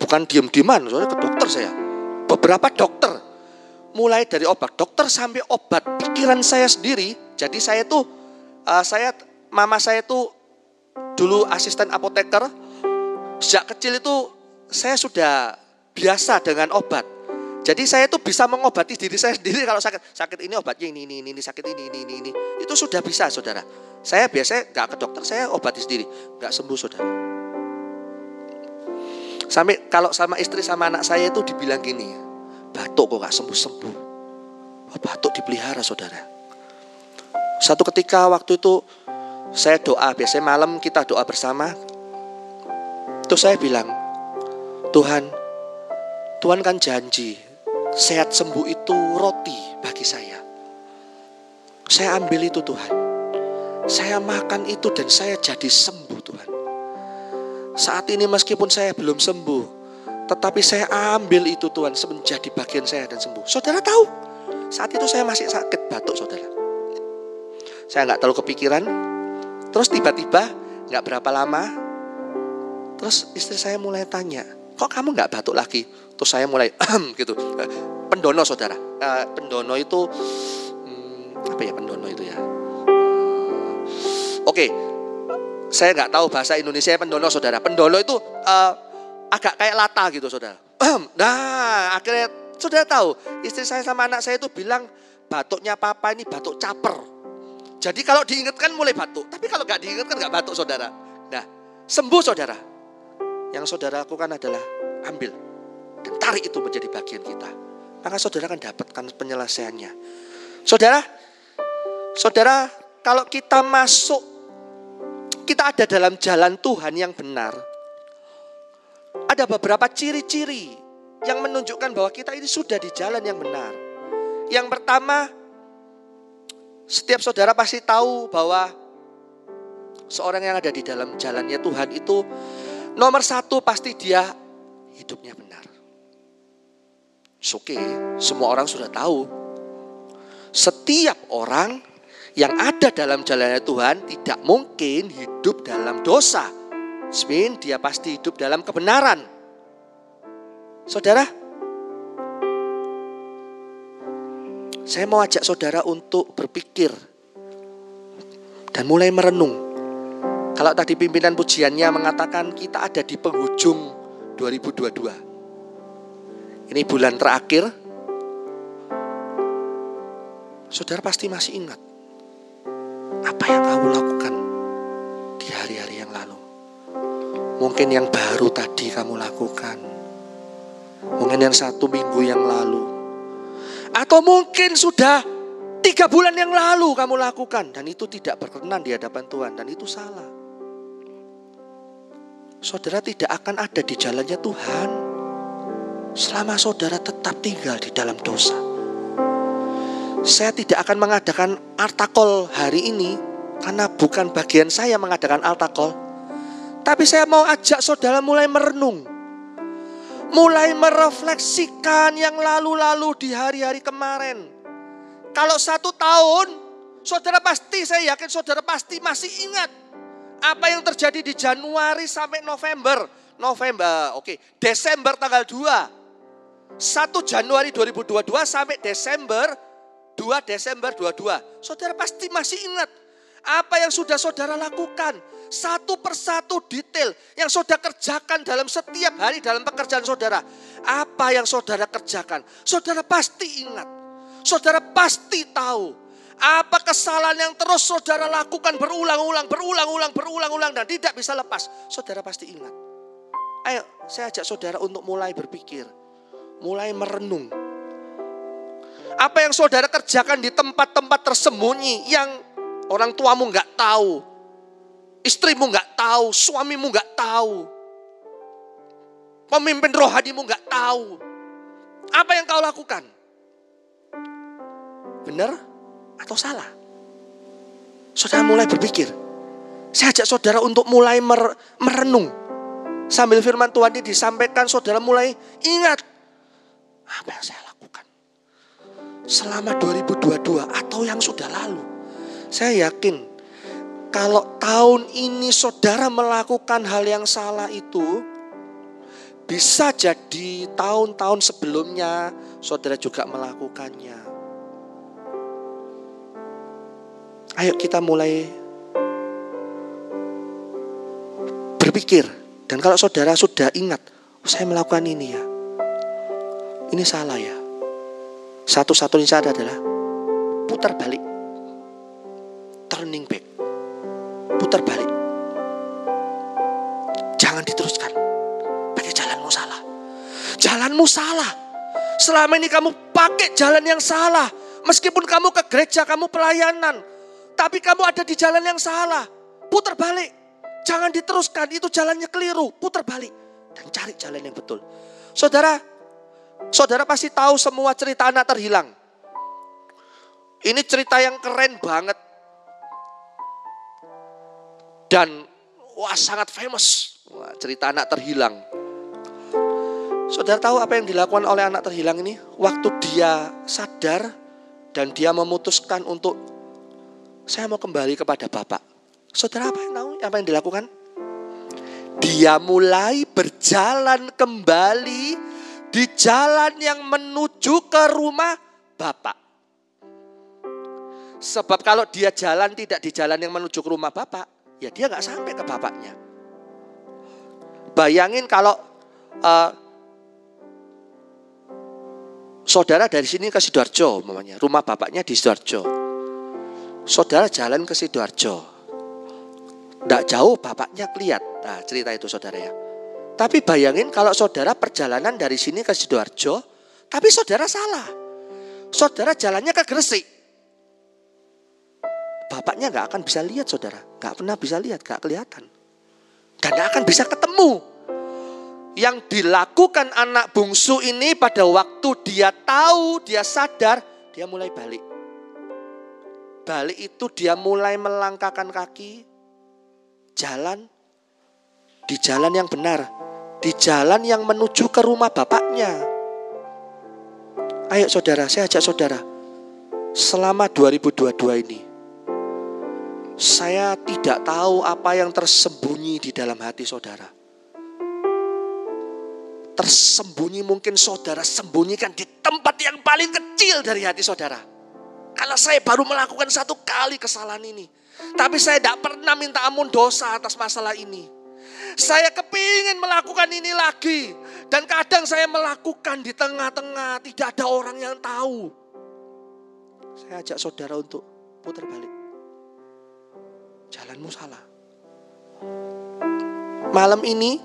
Bukan diem-dieman, soalnya ke dokter saya. Beberapa dokter, mulai dari obat dokter sampai obat pikiran saya sendiri. Jadi saya tuh, uh, saya mama saya tuh dulu asisten apoteker. Sejak kecil itu saya sudah biasa dengan obat. Jadi saya tuh bisa mengobati diri saya sendiri kalau sakit. Sakit ini obatnya ini, ini, ini, sakit ini, ini, ini, ini. Itu sudah bisa saudara. Saya biasanya nggak ke dokter, saya obati sendiri. Nggak sembuh saudara. Sampai kalau sama istri sama anak saya itu dibilang gini, batuk kok gak sembuh-sembuh. Batuk dipelihara saudara. Satu ketika waktu itu saya doa, biasanya malam kita doa bersama. Terus saya bilang, Tuhan, Tuhan kan janji, sehat sembuh itu roti bagi saya. Saya ambil itu Tuhan. Saya makan itu dan saya jadi sembuh Tuhan. Saat ini meskipun saya belum sembuh, tetapi saya ambil itu Tuhan menjadi bagian saya dan sembuh. Saudara tahu, saat itu saya masih sakit batuk saudara. Saya nggak terlalu kepikiran. Terus tiba-tiba nggak berapa lama, terus istri saya mulai tanya, kok kamu nggak batuk lagi? Terus saya mulai gitu. Pendono saudara, uh, pendono itu hmm, apa ya pendono itu ya? Oke, okay, saya nggak tahu bahasa Indonesia pendono saudara. Pendono itu uh, agak kayak lata gitu saudara. nah akhirnya saudara tahu istri saya sama anak saya itu bilang batuknya papa ini batuk caper. Jadi kalau diingatkan mulai batuk. Tapi kalau nggak diingatkan nggak batuk saudara. Nah sembuh saudara. Yang saudara lakukan adalah ambil dan tarik itu menjadi bagian kita. Maka saudara akan dapatkan penyelesaiannya. Saudara, saudara kalau kita masuk kita ada dalam jalan Tuhan yang benar, ada beberapa ciri-ciri yang menunjukkan bahwa kita ini sudah di jalan yang benar. Yang pertama, setiap saudara pasti tahu bahwa seorang yang ada di dalam jalannya Tuhan itu nomor satu pasti dia hidupnya benar. Oke, semua orang sudah tahu. Setiap orang yang ada dalam jalannya Tuhan tidak mungkin hidup dalam dosa. Semin dia pasti hidup dalam kebenaran. Saudara, saya mau ajak saudara untuk berpikir dan mulai merenung. Kalau tadi pimpinan pujiannya mengatakan kita ada di penghujung 2022. Ini bulan terakhir. Saudara pasti masih ingat apa yang kamu lakukan di hari-hari? Mungkin yang baru tadi kamu lakukan. Mungkin yang satu minggu yang lalu. Atau mungkin sudah tiga bulan yang lalu kamu lakukan. Dan itu tidak berkenan di hadapan Tuhan. Dan itu salah. Saudara tidak akan ada di jalannya Tuhan. Selama saudara tetap tinggal di dalam dosa saya tidak akan mengadakan artakol hari ini karena bukan bagian saya mengadakan artakol. Tapi saya mau ajak saudara mulai merenung. Mulai merefleksikan yang lalu-lalu di hari-hari kemarin. Kalau satu tahun, saudara pasti, saya yakin saudara pasti masih ingat. Apa yang terjadi di Januari sampai November. November, oke, okay. Desember tanggal 2. 1 Januari 2022 sampai Desember 2 Desember 22. Saudara pasti masih ingat apa yang sudah saudara lakukan. Satu persatu detail yang saudara kerjakan dalam setiap hari dalam pekerjaan saudara. Apa yang saudara kerjakan. Saudara pasti ingat. Saudara pasti tahu. Apa kesalahan yang terus saudara lakukan berulang-ulang, berulang-ulang, berulang-ulang dan tidak bisa lepas. Saudara pasti ingat. Ayo saya ajak saudara untuk mulai berpikir. Mulai merenung apa yang saudara kerjakan di tempat-tempat tersembunyi yang orang tuamu nggak tahu, istrimu nggak tahu, suamimu nggak tahu. Pemimpin rohanimu nggak tahu. Apa yang kau lakukan? Benar atau salah? Saudara mulai berpikir. Saya ajak saudara untuk mulai mer merenung. Sambil firman Tuhan ini disampaikan, saudara mulai ingat. Apa yang saya lakukan? Selama 2022 atau yang sudah lalu. Saya yakin kalau tahun ini saudara melakukan hal yang salah itu, bisa jadi tahun-tahun sebelumnya saudara juga melakukannya. Ayo kita mulai berpikir. Dan kalau saudara sudah ingat, oh, saya melakukan ini ya. Ini salah ya. Satu-satunya cara adalah putar balik. Turning back. Putar balik. Jangan diteruskan. Pakai jalanmu salah. Jalanmu salah. Selama ini kamu pakai jalan yang salah. Meskipun kamu ke gereja, kamu pelayanan. Tapi kamu ada di jalan yang salah. Putar balik. Jangan diteruskan, itu jalannya keliru, putar balik dan cari jalan yang betul. Saudara, saudara pasti tahu semua cerita anak terhilang. Ini cerita yang keren banget. Dan wah sangat famous. Wah, cerita anak terhilang. Saudara tahu apa yang dilakukan oleh anak terhilang ini? Waktu dia sadar dan dia memutuskan untuk saya mau kembali kepada Bapak. Saudara apa yang tahu apa yang dilakukan? Dia mulai berjalan kembali di jalan yang menuju ke rumah Bapak. Sebab kalau dia jalan tidak di jalan yang menuju ke rumah Bapak, ya dia nggak sampai ke bapaknya. Bayangin kalau uh, saudara dari sini ke Sidoarjo, mamanya, rumah bapaknya di Sidoarjo. Saudara jalan ke Sidoarjo, tidak jauh bapaknya lihat. Nah cerita itu saudara ya. Tapi bayangin kalau saudara perjalanan dari sini ke Sidoarjo, tapi saudara salah. Saudara jalannya ke Gresik. Bapaknya nggak akan bisa lihat saudara. Nggak pernah bisa lihat, nggak kelihatan. Dan nggak akan bisa ketemu. Yang dilakukan anak bungsu ini pada waktu dia tahu, dia sadar, dia mulai balik. Balik itu dia mulai melangkahkan kaki, jalan di jalan yang benar, di jalan yang menuju ke rumah bapaknya. Ayo saudara, saya ajak saudara. Selama 2022 ini, saya tidak tahu apa yang tersembunyi di dalam hati saudara. Tersembunyi mungkin saudara sembunyikan di tempat yang paling kecil dari hati saudara. Kalau saya baru melakukan satu kali kesalahan ini, tapi saya tidak pernah minta ampun dosa atas masalah ini. Saya kepingin melakukan ini lagi. Dan kadang saya melakukan di tengah-tengah. Tidak ada orang yang tahu. Saya ajak saudara untuk putar balik. Jalanmu salah. Malam ini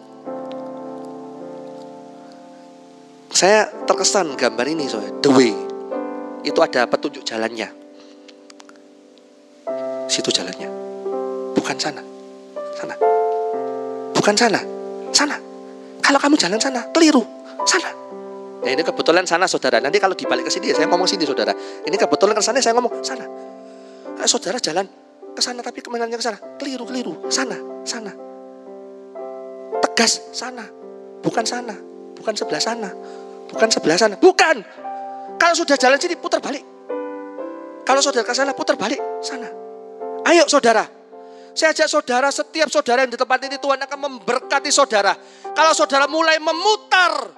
saya terkesan gambar ini soalnya. The way. Itu ada petunjuk jalannya situ jalannya. Bukan sana. Sana. Bukan sana. Sana. Kalau kamu jalan sana, keliru. Sana. Ya ini kebetulan sana saudara. Nanti kalau dibalik ke sini ya saya ngomong sini saudara. Ini kebetulan ke sana saya ngomong sana. Nah, saudara jalan ke sana tapi kemenannya ke sana. Keliru, keliru. Sana, sana. Tegas sana. Bukan sana. Bukan sebelah sana. Bukan sebelah sana. Bukan. Kalau sudah jalan sini putar balik. Kalau saudara ke sana putar balik sana. Ayo saudara, saya ajak saudara, setiap saudara yang di tempat ini Tuhan akan memberkati saudara. Kalau saudara mulai memutar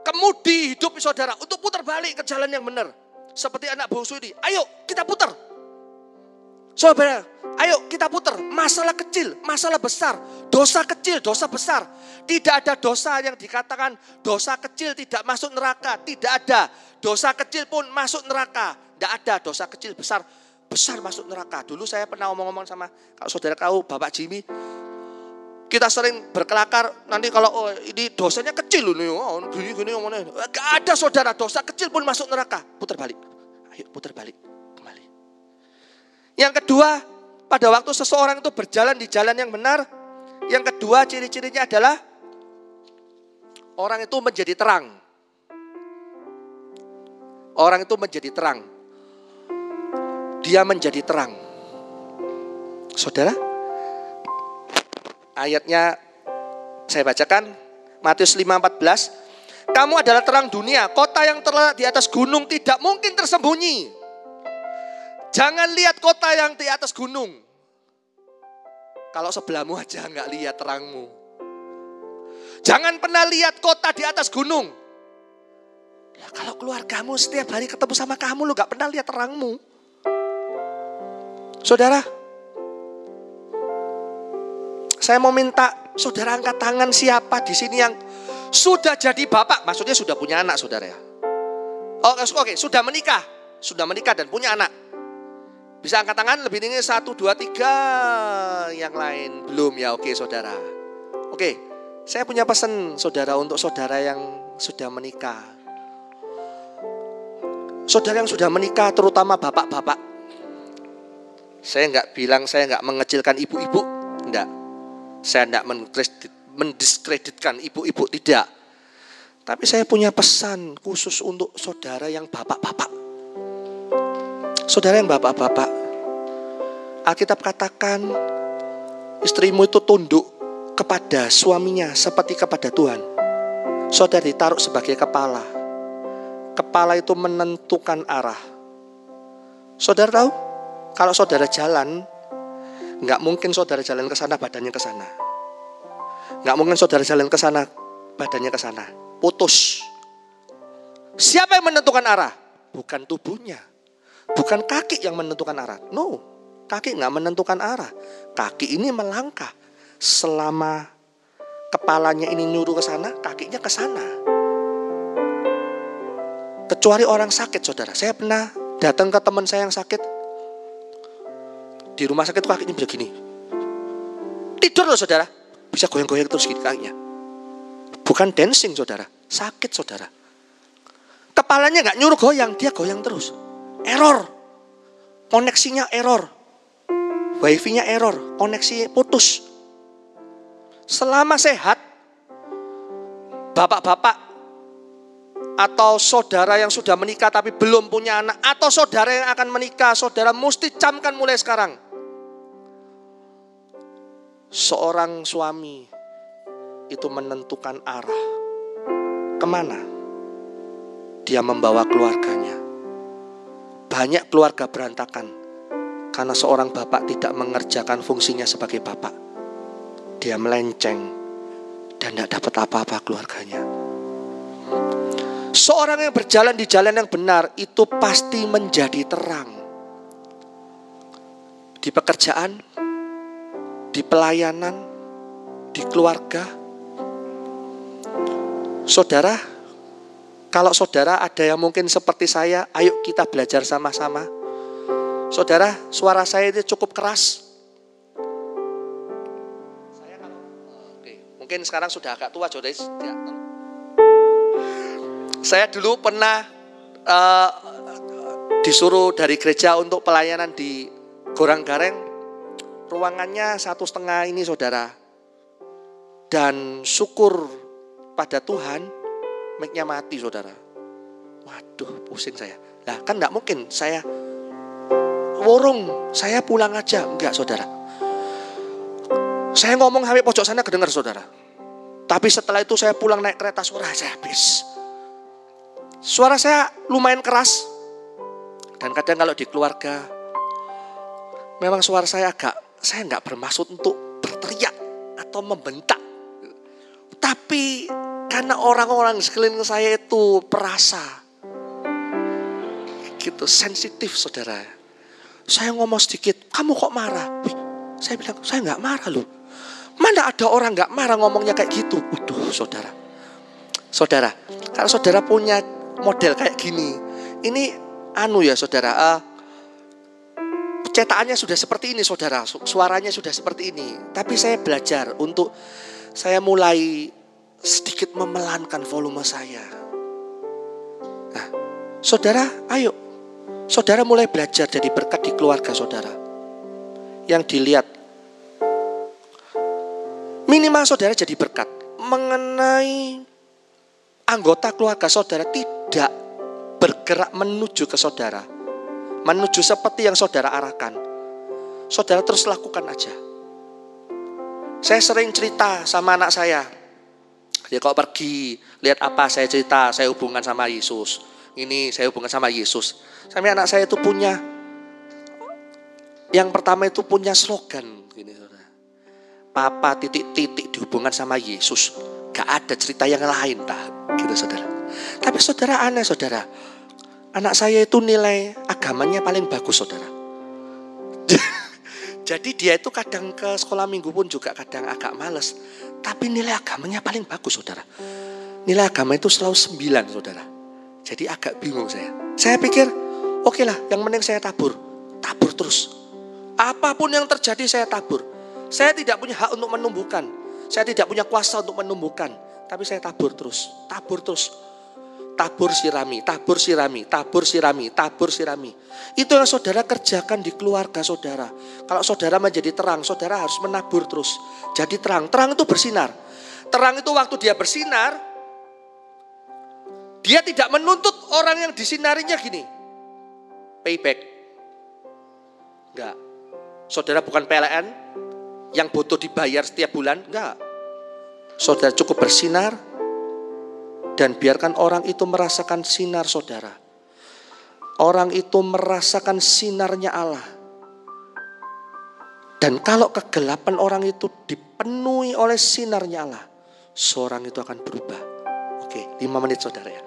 kemudi hidup saudara untuk putar balik ke jalan yang benar. Seperti anak bungsu ini, ayo kita putar. Saudara, ayo kita putar. Masalah kecil, masalah besar, dosa kecil, dosa besar. Tidak ada dosa yang dikatakan dosa kecil tidak masuk neraka. Tidak ada. Dosa kecil pun masuk neraka. Tidak ada dosa kecil besar besar masuk neraka. Dulu saya pernah ngomong-ngomong sama kalau saudara tahu Bapak Jimmy, kita sering berkelakar nanti kalau oh, ini dosanya kecil loh, oh, gini gini ngomongnya. Gak ada saudara dosa kecil pun masuk neraka. Putar balik. Ayo putar balik. Yang kedua, pada waktu seseorang itu berjalan di jalan yang benar, yang kedua ciri-cirinya adalah Orang itu menjadi terang. Orang itu menjadi terang. Dia menjadi terang. Saudara, ayatnya saya bacakan Matius 5:14. Kamu adalah terang dunia, kota yang terletak di atas gunung tidak mungkin tersembunyi. Jangan lihat kota yang di atas gunung. Kalau sebelahmu aja nggak lihat terangmu. Jangan pernah lihat kota di atas gunung. Ya, kalau keluargamu setiap hari ketemu sama kamu, lu nggak pernah lihat terangmu. Saudara, saya mau minta saudara angkat tangan siapa di sini yang sudah jadi bapak, maksudnya sudah punya anak saudara ya. Oke, oke, sudah menikah, sudah menikah dan punya anak. Bisa angkat tangan lebih tinggi satu, dua, tiga, yang lain belum ya, oke saudara. Oke, saya punya pesan saudara untuk saudara yang sudah menikah. Saudara yang sudah menikah, terutama bapak-bapak. Saya nggak bilang saya nggak mengecilkan ibu-ibu, enggak. Saya tidak mendiskreditkan ibu-ibu, tidak. Tapi saya punya pesan khusus untuk saudara yang bapak-bapak. Saudara yang bapak-bapak, Alkitab katakan istrimu itu tunduk kepada suaminya seperti kepada Tuhan. Saudara ditaruh sebagai kepala. Kepala itu menentukan arah. Saudara tahu, kalau saudara jalan, Nggak mungkin saudara jalan ke sana, badannya ke sana. Nggak mungkin saudara jalan ke sana, badannya ke sana. Putus. Siapa yang menentukan arah? Bukan tubuhnya. Bukan kaki yang menentukan arah. No, kaki nggak menentukan arah. Kaki ini melangkah. Selama kepalanya ini nyuruh ke sana, kakinya ke sana. Kecuali orang sakit, saudara. Saya pernah datang ke teman saya yang sakit, di rumah sakit kakinya bisa gini. Tidur loh saudara. Bisa goyang-goyang terus gini kakinya. Bukan dancing saudara. Sakit saudara. Kepalanya nggak nyuruh goyang. Dia goyang terus. Error. Koneksinya error. Wifi-nya error. Koneksi putus. Selama sehat. Bapak-bapak atau saudara yang sudah menikah tapi belum punya anak atau saudara yang akan menikah, saudara mesti camkan mulai sekarang seorang suami itu menentukan arah ke mana dia membawa keluarganya. Banyak keluarga berantakan karena seorang bapak tidak mengerjakan fungsinya sebagai bapak. Dia melenceng dan tidak dapat apa-apa keluarganya. Seorang yang berjalan di jalan yang benar itu pasti menjadi terang. Di pekerjaan, di pelayanan, di keluarga. Saudara, kalau saudara ada yang mungkin seperti saya, ayo kita belajar sama-sama. Saudara, suara saya itu cukup keras. Mungkin sekarang sudah agak tua, saudara. Saya dulu pernah uh, disuruh dari gereja untuk pelayanan di Gorang Gareng Ruangannya satu setengah ini saudara. Dan syukur pada Tuhan, mic mati saudara. Waduh pusing saya. Nah kan enggak mungkin saya warung, saya pulang aja. Enggak saudara. Saya ngomong sampai pojok sana kedengar saudara. Tapi setelah itu saya pulang naik kereta suara saya habis. Suara saya lumayan keras. Dan kadang kalau di keluarga, memang suara saya agak saya nggak bermaksud untuk berteriak atau membentak. Tapi karena orang-orang sekeliling saya itu perasa. Gitu, sensitif saudara. Saya ngomong sedikit, kamu kok marah? Wih, saya bilang, saya nggak marah loh. Mana ada orang nggak marah ngomongnya kayak gitu? Waduh saudara. Saudara, kalau saudara punya model kayak gini, ini anu ya saudara, uh, cetakannya sudah seperti ini saudara, suaranya sudah seperti ini. Tapi saya belajar untuk saya mulai sedikit memelankan volume saya. Nah, saudara, ayo. Saudara mulai belajar jadi berkat di keluarga saudara. Yang dilihat. Minimal saudara jadi berkat. Mengenai anggota keluarga saudara tidak bergerak menuju ke saudara, menuju seperti yang saudara arahkan, saudara terus lakukan aja. Saya sering cerita sama anak saya, dia kok pergi, lihat apa saya cerita, saya hubungan sama Yesus. Ini saya hubungan sama Yesus. Sampai anak saya itu punya, yang pertama itu punya slogan. Gini. Papa titik-titik dihubungan sama Yesus. Gak ada cerita yang lain, tak? Gitu saudara. Tapi saudara aneh saudara. Anak saya itu nilai agamanya paling bagus saudara. Jadi dia itu kadang ke sekolah minggu pun juga kadang agak males. Tapi nilai agamanya paling bagus saudara. Nilai agama itu selalu sembilan saudara. Jadi agak bingung saya. Saya pikir oke okay lah yang penting saya tabur. Tabur terus. Apa pun yang terjadi saya tabur. Saya tidak punya hak untuk menumbuhkan. Saya tidak punya kuasa untuk menumbuhkan, tapi saya tabur terus, tabur terus. Tabur sirami, tabur sirami, tabur sirami, tabur sirami. Itu yang saudara kerjakan di keluarga saudara. Kalau saudara menjadi terang, saudara harus menabur terus. Jadi terang, terang itu bersinar. Terang itu waktu dia bersinar, dia tidak menuntut orang yang disinarinya gini. Payback. Enggak. Saudara bukan PLN, yang butuh dibayar setiap bulan? Enggak. Saudara cukup bersinar dan biarkan orang itu merasakan sinar saudara. Orang itu merasakan sinarnya Allah. Dan kalau kegelapan orang itu dipenuhi oleh sinarnya Allah, seorang itu akan berubah. Oke, lima menit saudara ya.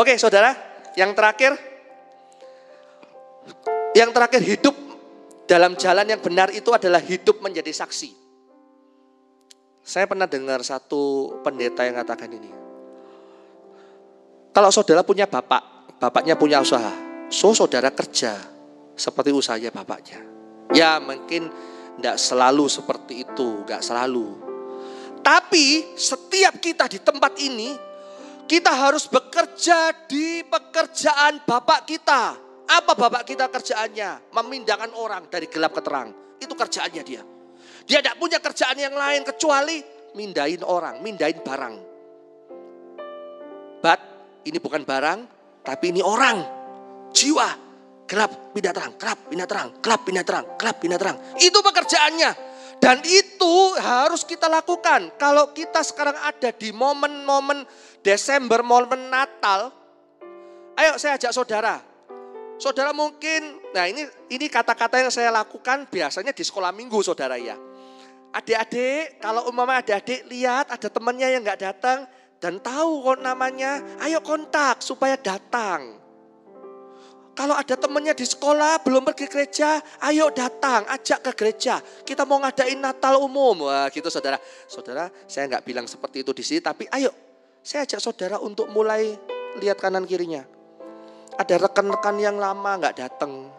Oke saudara, yang terakhir, yang terakhir hidup dalam jalan yang benar itu adalah hidup menjadi saksi. Saya pernah dengar satu pendeta yang katakan ini. Kalau saudara punya bapak, bapaknya punya usaha, so saudara kerja seperti usahanya bapaknya. Ya mungkin tidak selalu seperti itu, nggak selalu. Tapi setiap kita di tempat ini, kita harus bekerja di pekerjaan bapak kita. Apa bapak kita kerjaannya? Memindahkan orang dari gelap ke terang. Itu kerjaannya dia. Dia tidak punya kerjaan yang lain kecuali mindahin orang, mindahin barang. Ini bukan barang, tapi ini orang. Jiwa. Gelap, pindah terang, gelap, pindah terang, gelap, pindah terang, gelap, pindah terang. Itu pekerjaannya. Dan itu harus kita lakukan. Kalau kita sekarang ada di momen-momen Desember, momen Natal. Ayo saya ajak saudara, Saudara mungkin, nah ini ini kata-kata yang saya lakukan biasanya di sekolah minggu saudara ya. Adik-adik, kalau umpama adik-adik lihat ada temannya yang nggak datang dan tahu kok namanya, ayo kontak supaya datang. Kalau ada temannya di sekolah belum pergi gereja, ayo datang, ajak ke gereja. Kita mau ngadain Natal umum, wah gitu saudara. Saudara, saya nggak bilang seperti itu di sini, tapi ayo, saya ajak saudara untuk mulai lihat kanan kirinya ada rekan-rekan yang lama nggak datang.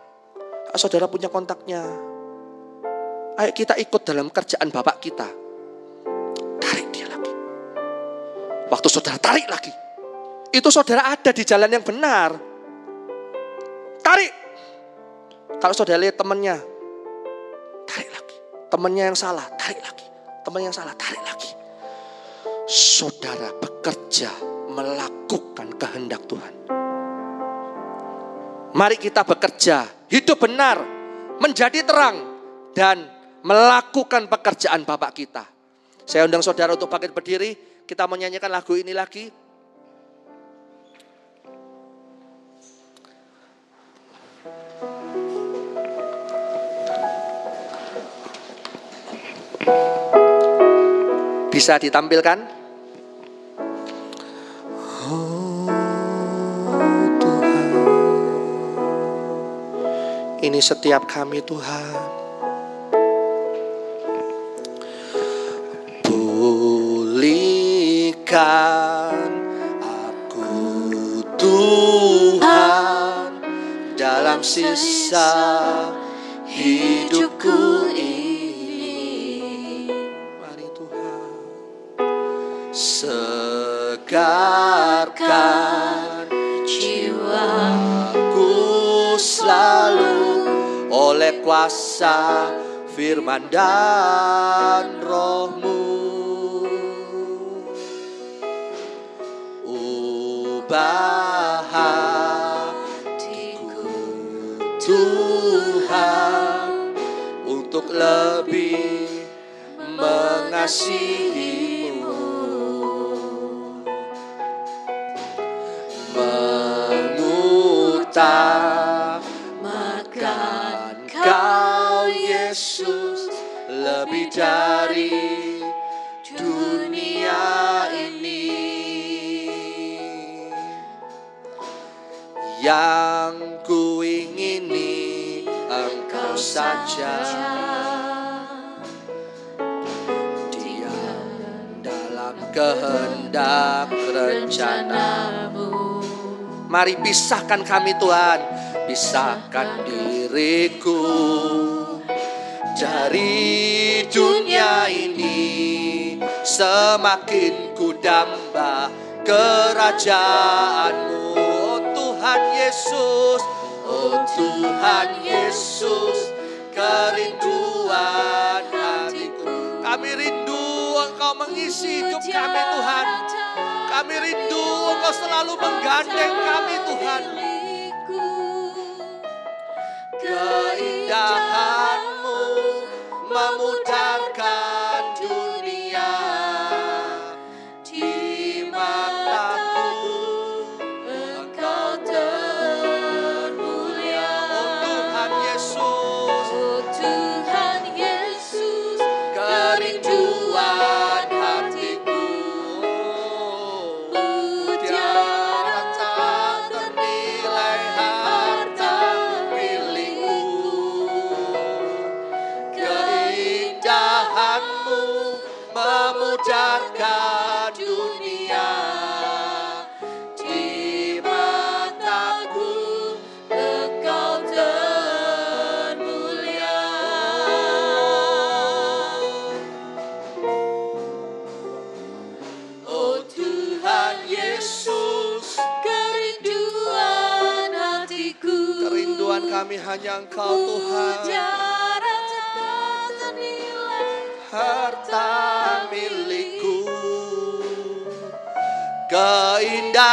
Saudara punya kontaknya. Ayo kita ikut dalam kerjaan bapak kita. Tarik dia lagi. Waktu saudara tarik lagi. Itu saudara ada di jalan yang benar. Tarik. Kalau saudara lihat temannya. Tarik lagi. Temannya yang salah, tarik lagi. Teman yang salah, tarik lagi. Saudara bekerja melakukan kehendak Tuhan. Mari kita bekerja, hidup benar, menjadi terang, dan melakukan pekerjaan Bapak kita. Saya undang saudara untuk bangkit berdiri, kita menyanyikan lagu ini lagi. Bisa ditampilkan? Ini setiap kami Tuhan. Pulihkan aku Tuhan dalam sisa hidupku ini. Mari Tuhan segarkan jiwaku selalu oleh kuasa firman dan menambah hatiku Tuhan untuk lebih mengasihimu. Mengutamakan kau Yesus lebih dari yang ku ingini engkau saja. Diam dalam kehendak rencanamu. Mari pisahkan kami Tuhan. Pisahkan diriku. Dari dunia ini Semakin ku damba kerajaanmu Tuhan Yesus. Oh Tuhan Yesus Kerinduan hatiku. Kami rindu Engkau mengisi hidup kami Tuhan. Kami rindu Engkau selalu menggandeng kami Tuhan. Keindahanmu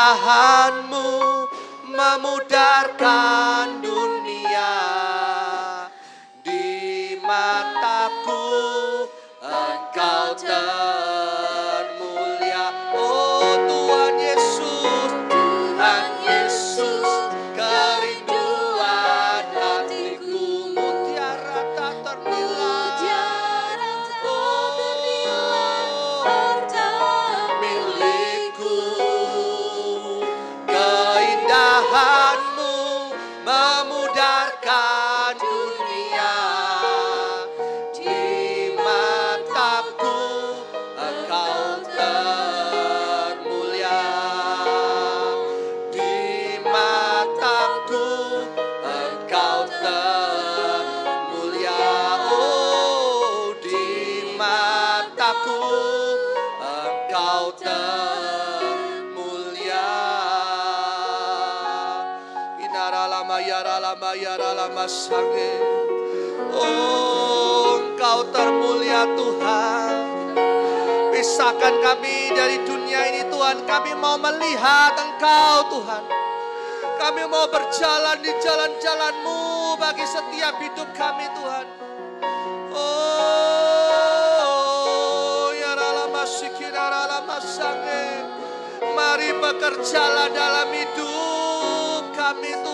Keindahanmu memudarkan dunia memudarkan sange Oh engkau termulia Tuhan. Pisahkan kami dari dunia ini Tuhan. Kami mau melihat engkau Tuhan. Kami mau berjalan di jalan-jalanmu Bagi setiap hidup kami Tuhan. Oh ya lama sikira lama sange Mari bekerjalah dalam hidup kami Tuhan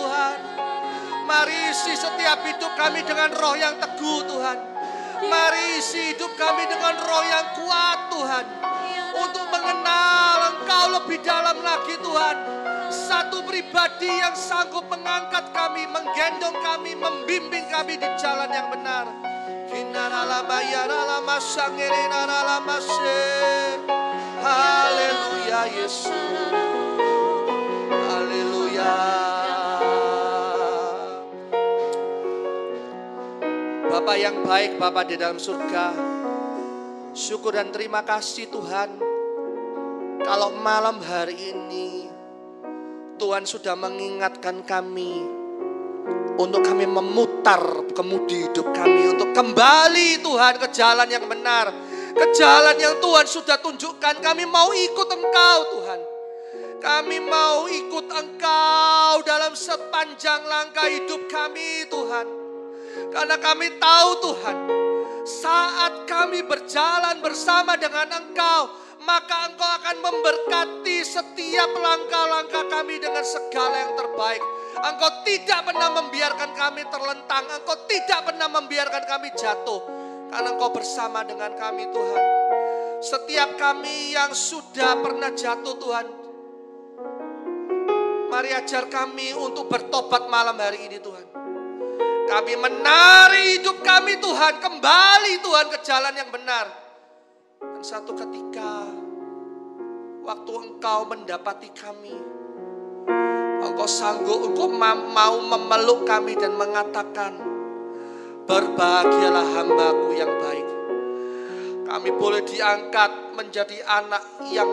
Mari isi setiap hidup kami dengan roh yang teguh Tuhan. Mari isi hidup kami dengan roh yang kuat Tuhan. Untuk mengenal Engkau lebih dalam lagi Tuhan. Satu pribadi yang sanggup mengangkat kami Menggendong kami, membimbing kami di jalan yang benar. Haleluya Yesus. Haleluya Bapak yang baik, Bapak di dalam surga Syukur dan terima kasih Tuhan Kalau malam hari ini Tuhan sudah mengingatkan kami untuk kami memutar kemudi hidup kami untuk kembali Tuhan ke jalan yang benar, ke jalan yang Tuhan sudah tunjukkan. Kami mau ikut Engkau Tuhan. Kami mau ikut Engkau dalam sepanjang langkah hidup kami Tuhan. Karena kami tahu Tuhan, saat kami berjalan bersama dengan Engkau, maka Engkau akan memberkati setiap langkah-langkah kami dengan segala yang terbaik. Engkau tidak pernah membiarkan kami terlentang, Engkau tidak pernah membiarkan kami jatuh. Karena Engkau bersama dengan kami Tuhan. Setiap kami yang sudah pernah jatuh Tuhan, Mari ajar kami untuk bertobat malam hari ini Tuhan. Kami menari hidup kami Tuhan kembali Tuhan ke jalan yang benar. Dan satu ketika waktu Engkau mendapati kami, Engkau sanggup, Engkau mau memeluk kami dan mengatakan, berbahagialah hambaku yang baik. Kami boleh diangkat menjadi anak yang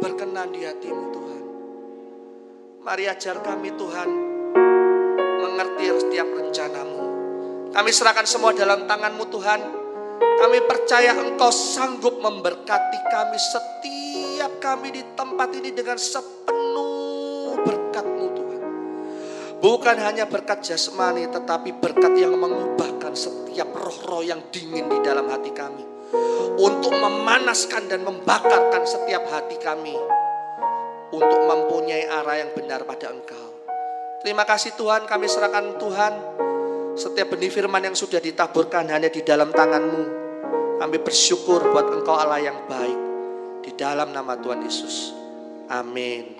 berkenan di hatimu Tuhan. Mari ajar kami Tuhan mengerti setiap rencanamu. Kami serahkan semua dalam tanganmu Tuhan. Kami percaya engkau sanggup memberkati kami setiap kami di tempat ini dengan sepenuh berkatmu Tuhan. Bukan hanya berkat jasmani tetapi berkat yang mengubahkan setiap roh-roh yang dingin di dalam hati kami. Untuk memanaskan dan membakarkan setiap hati kami untuk mempunyai arah yang benar pada Engkau. Terima kasih Tuhan, kami serahkan Tuhan setiap benih firman yang sudah ditaburkan hanya di dalam tanganmu. Kami bersyukur buat Engkau Allah yang baik. Di dalam nama Tuhan Yesus. Amin.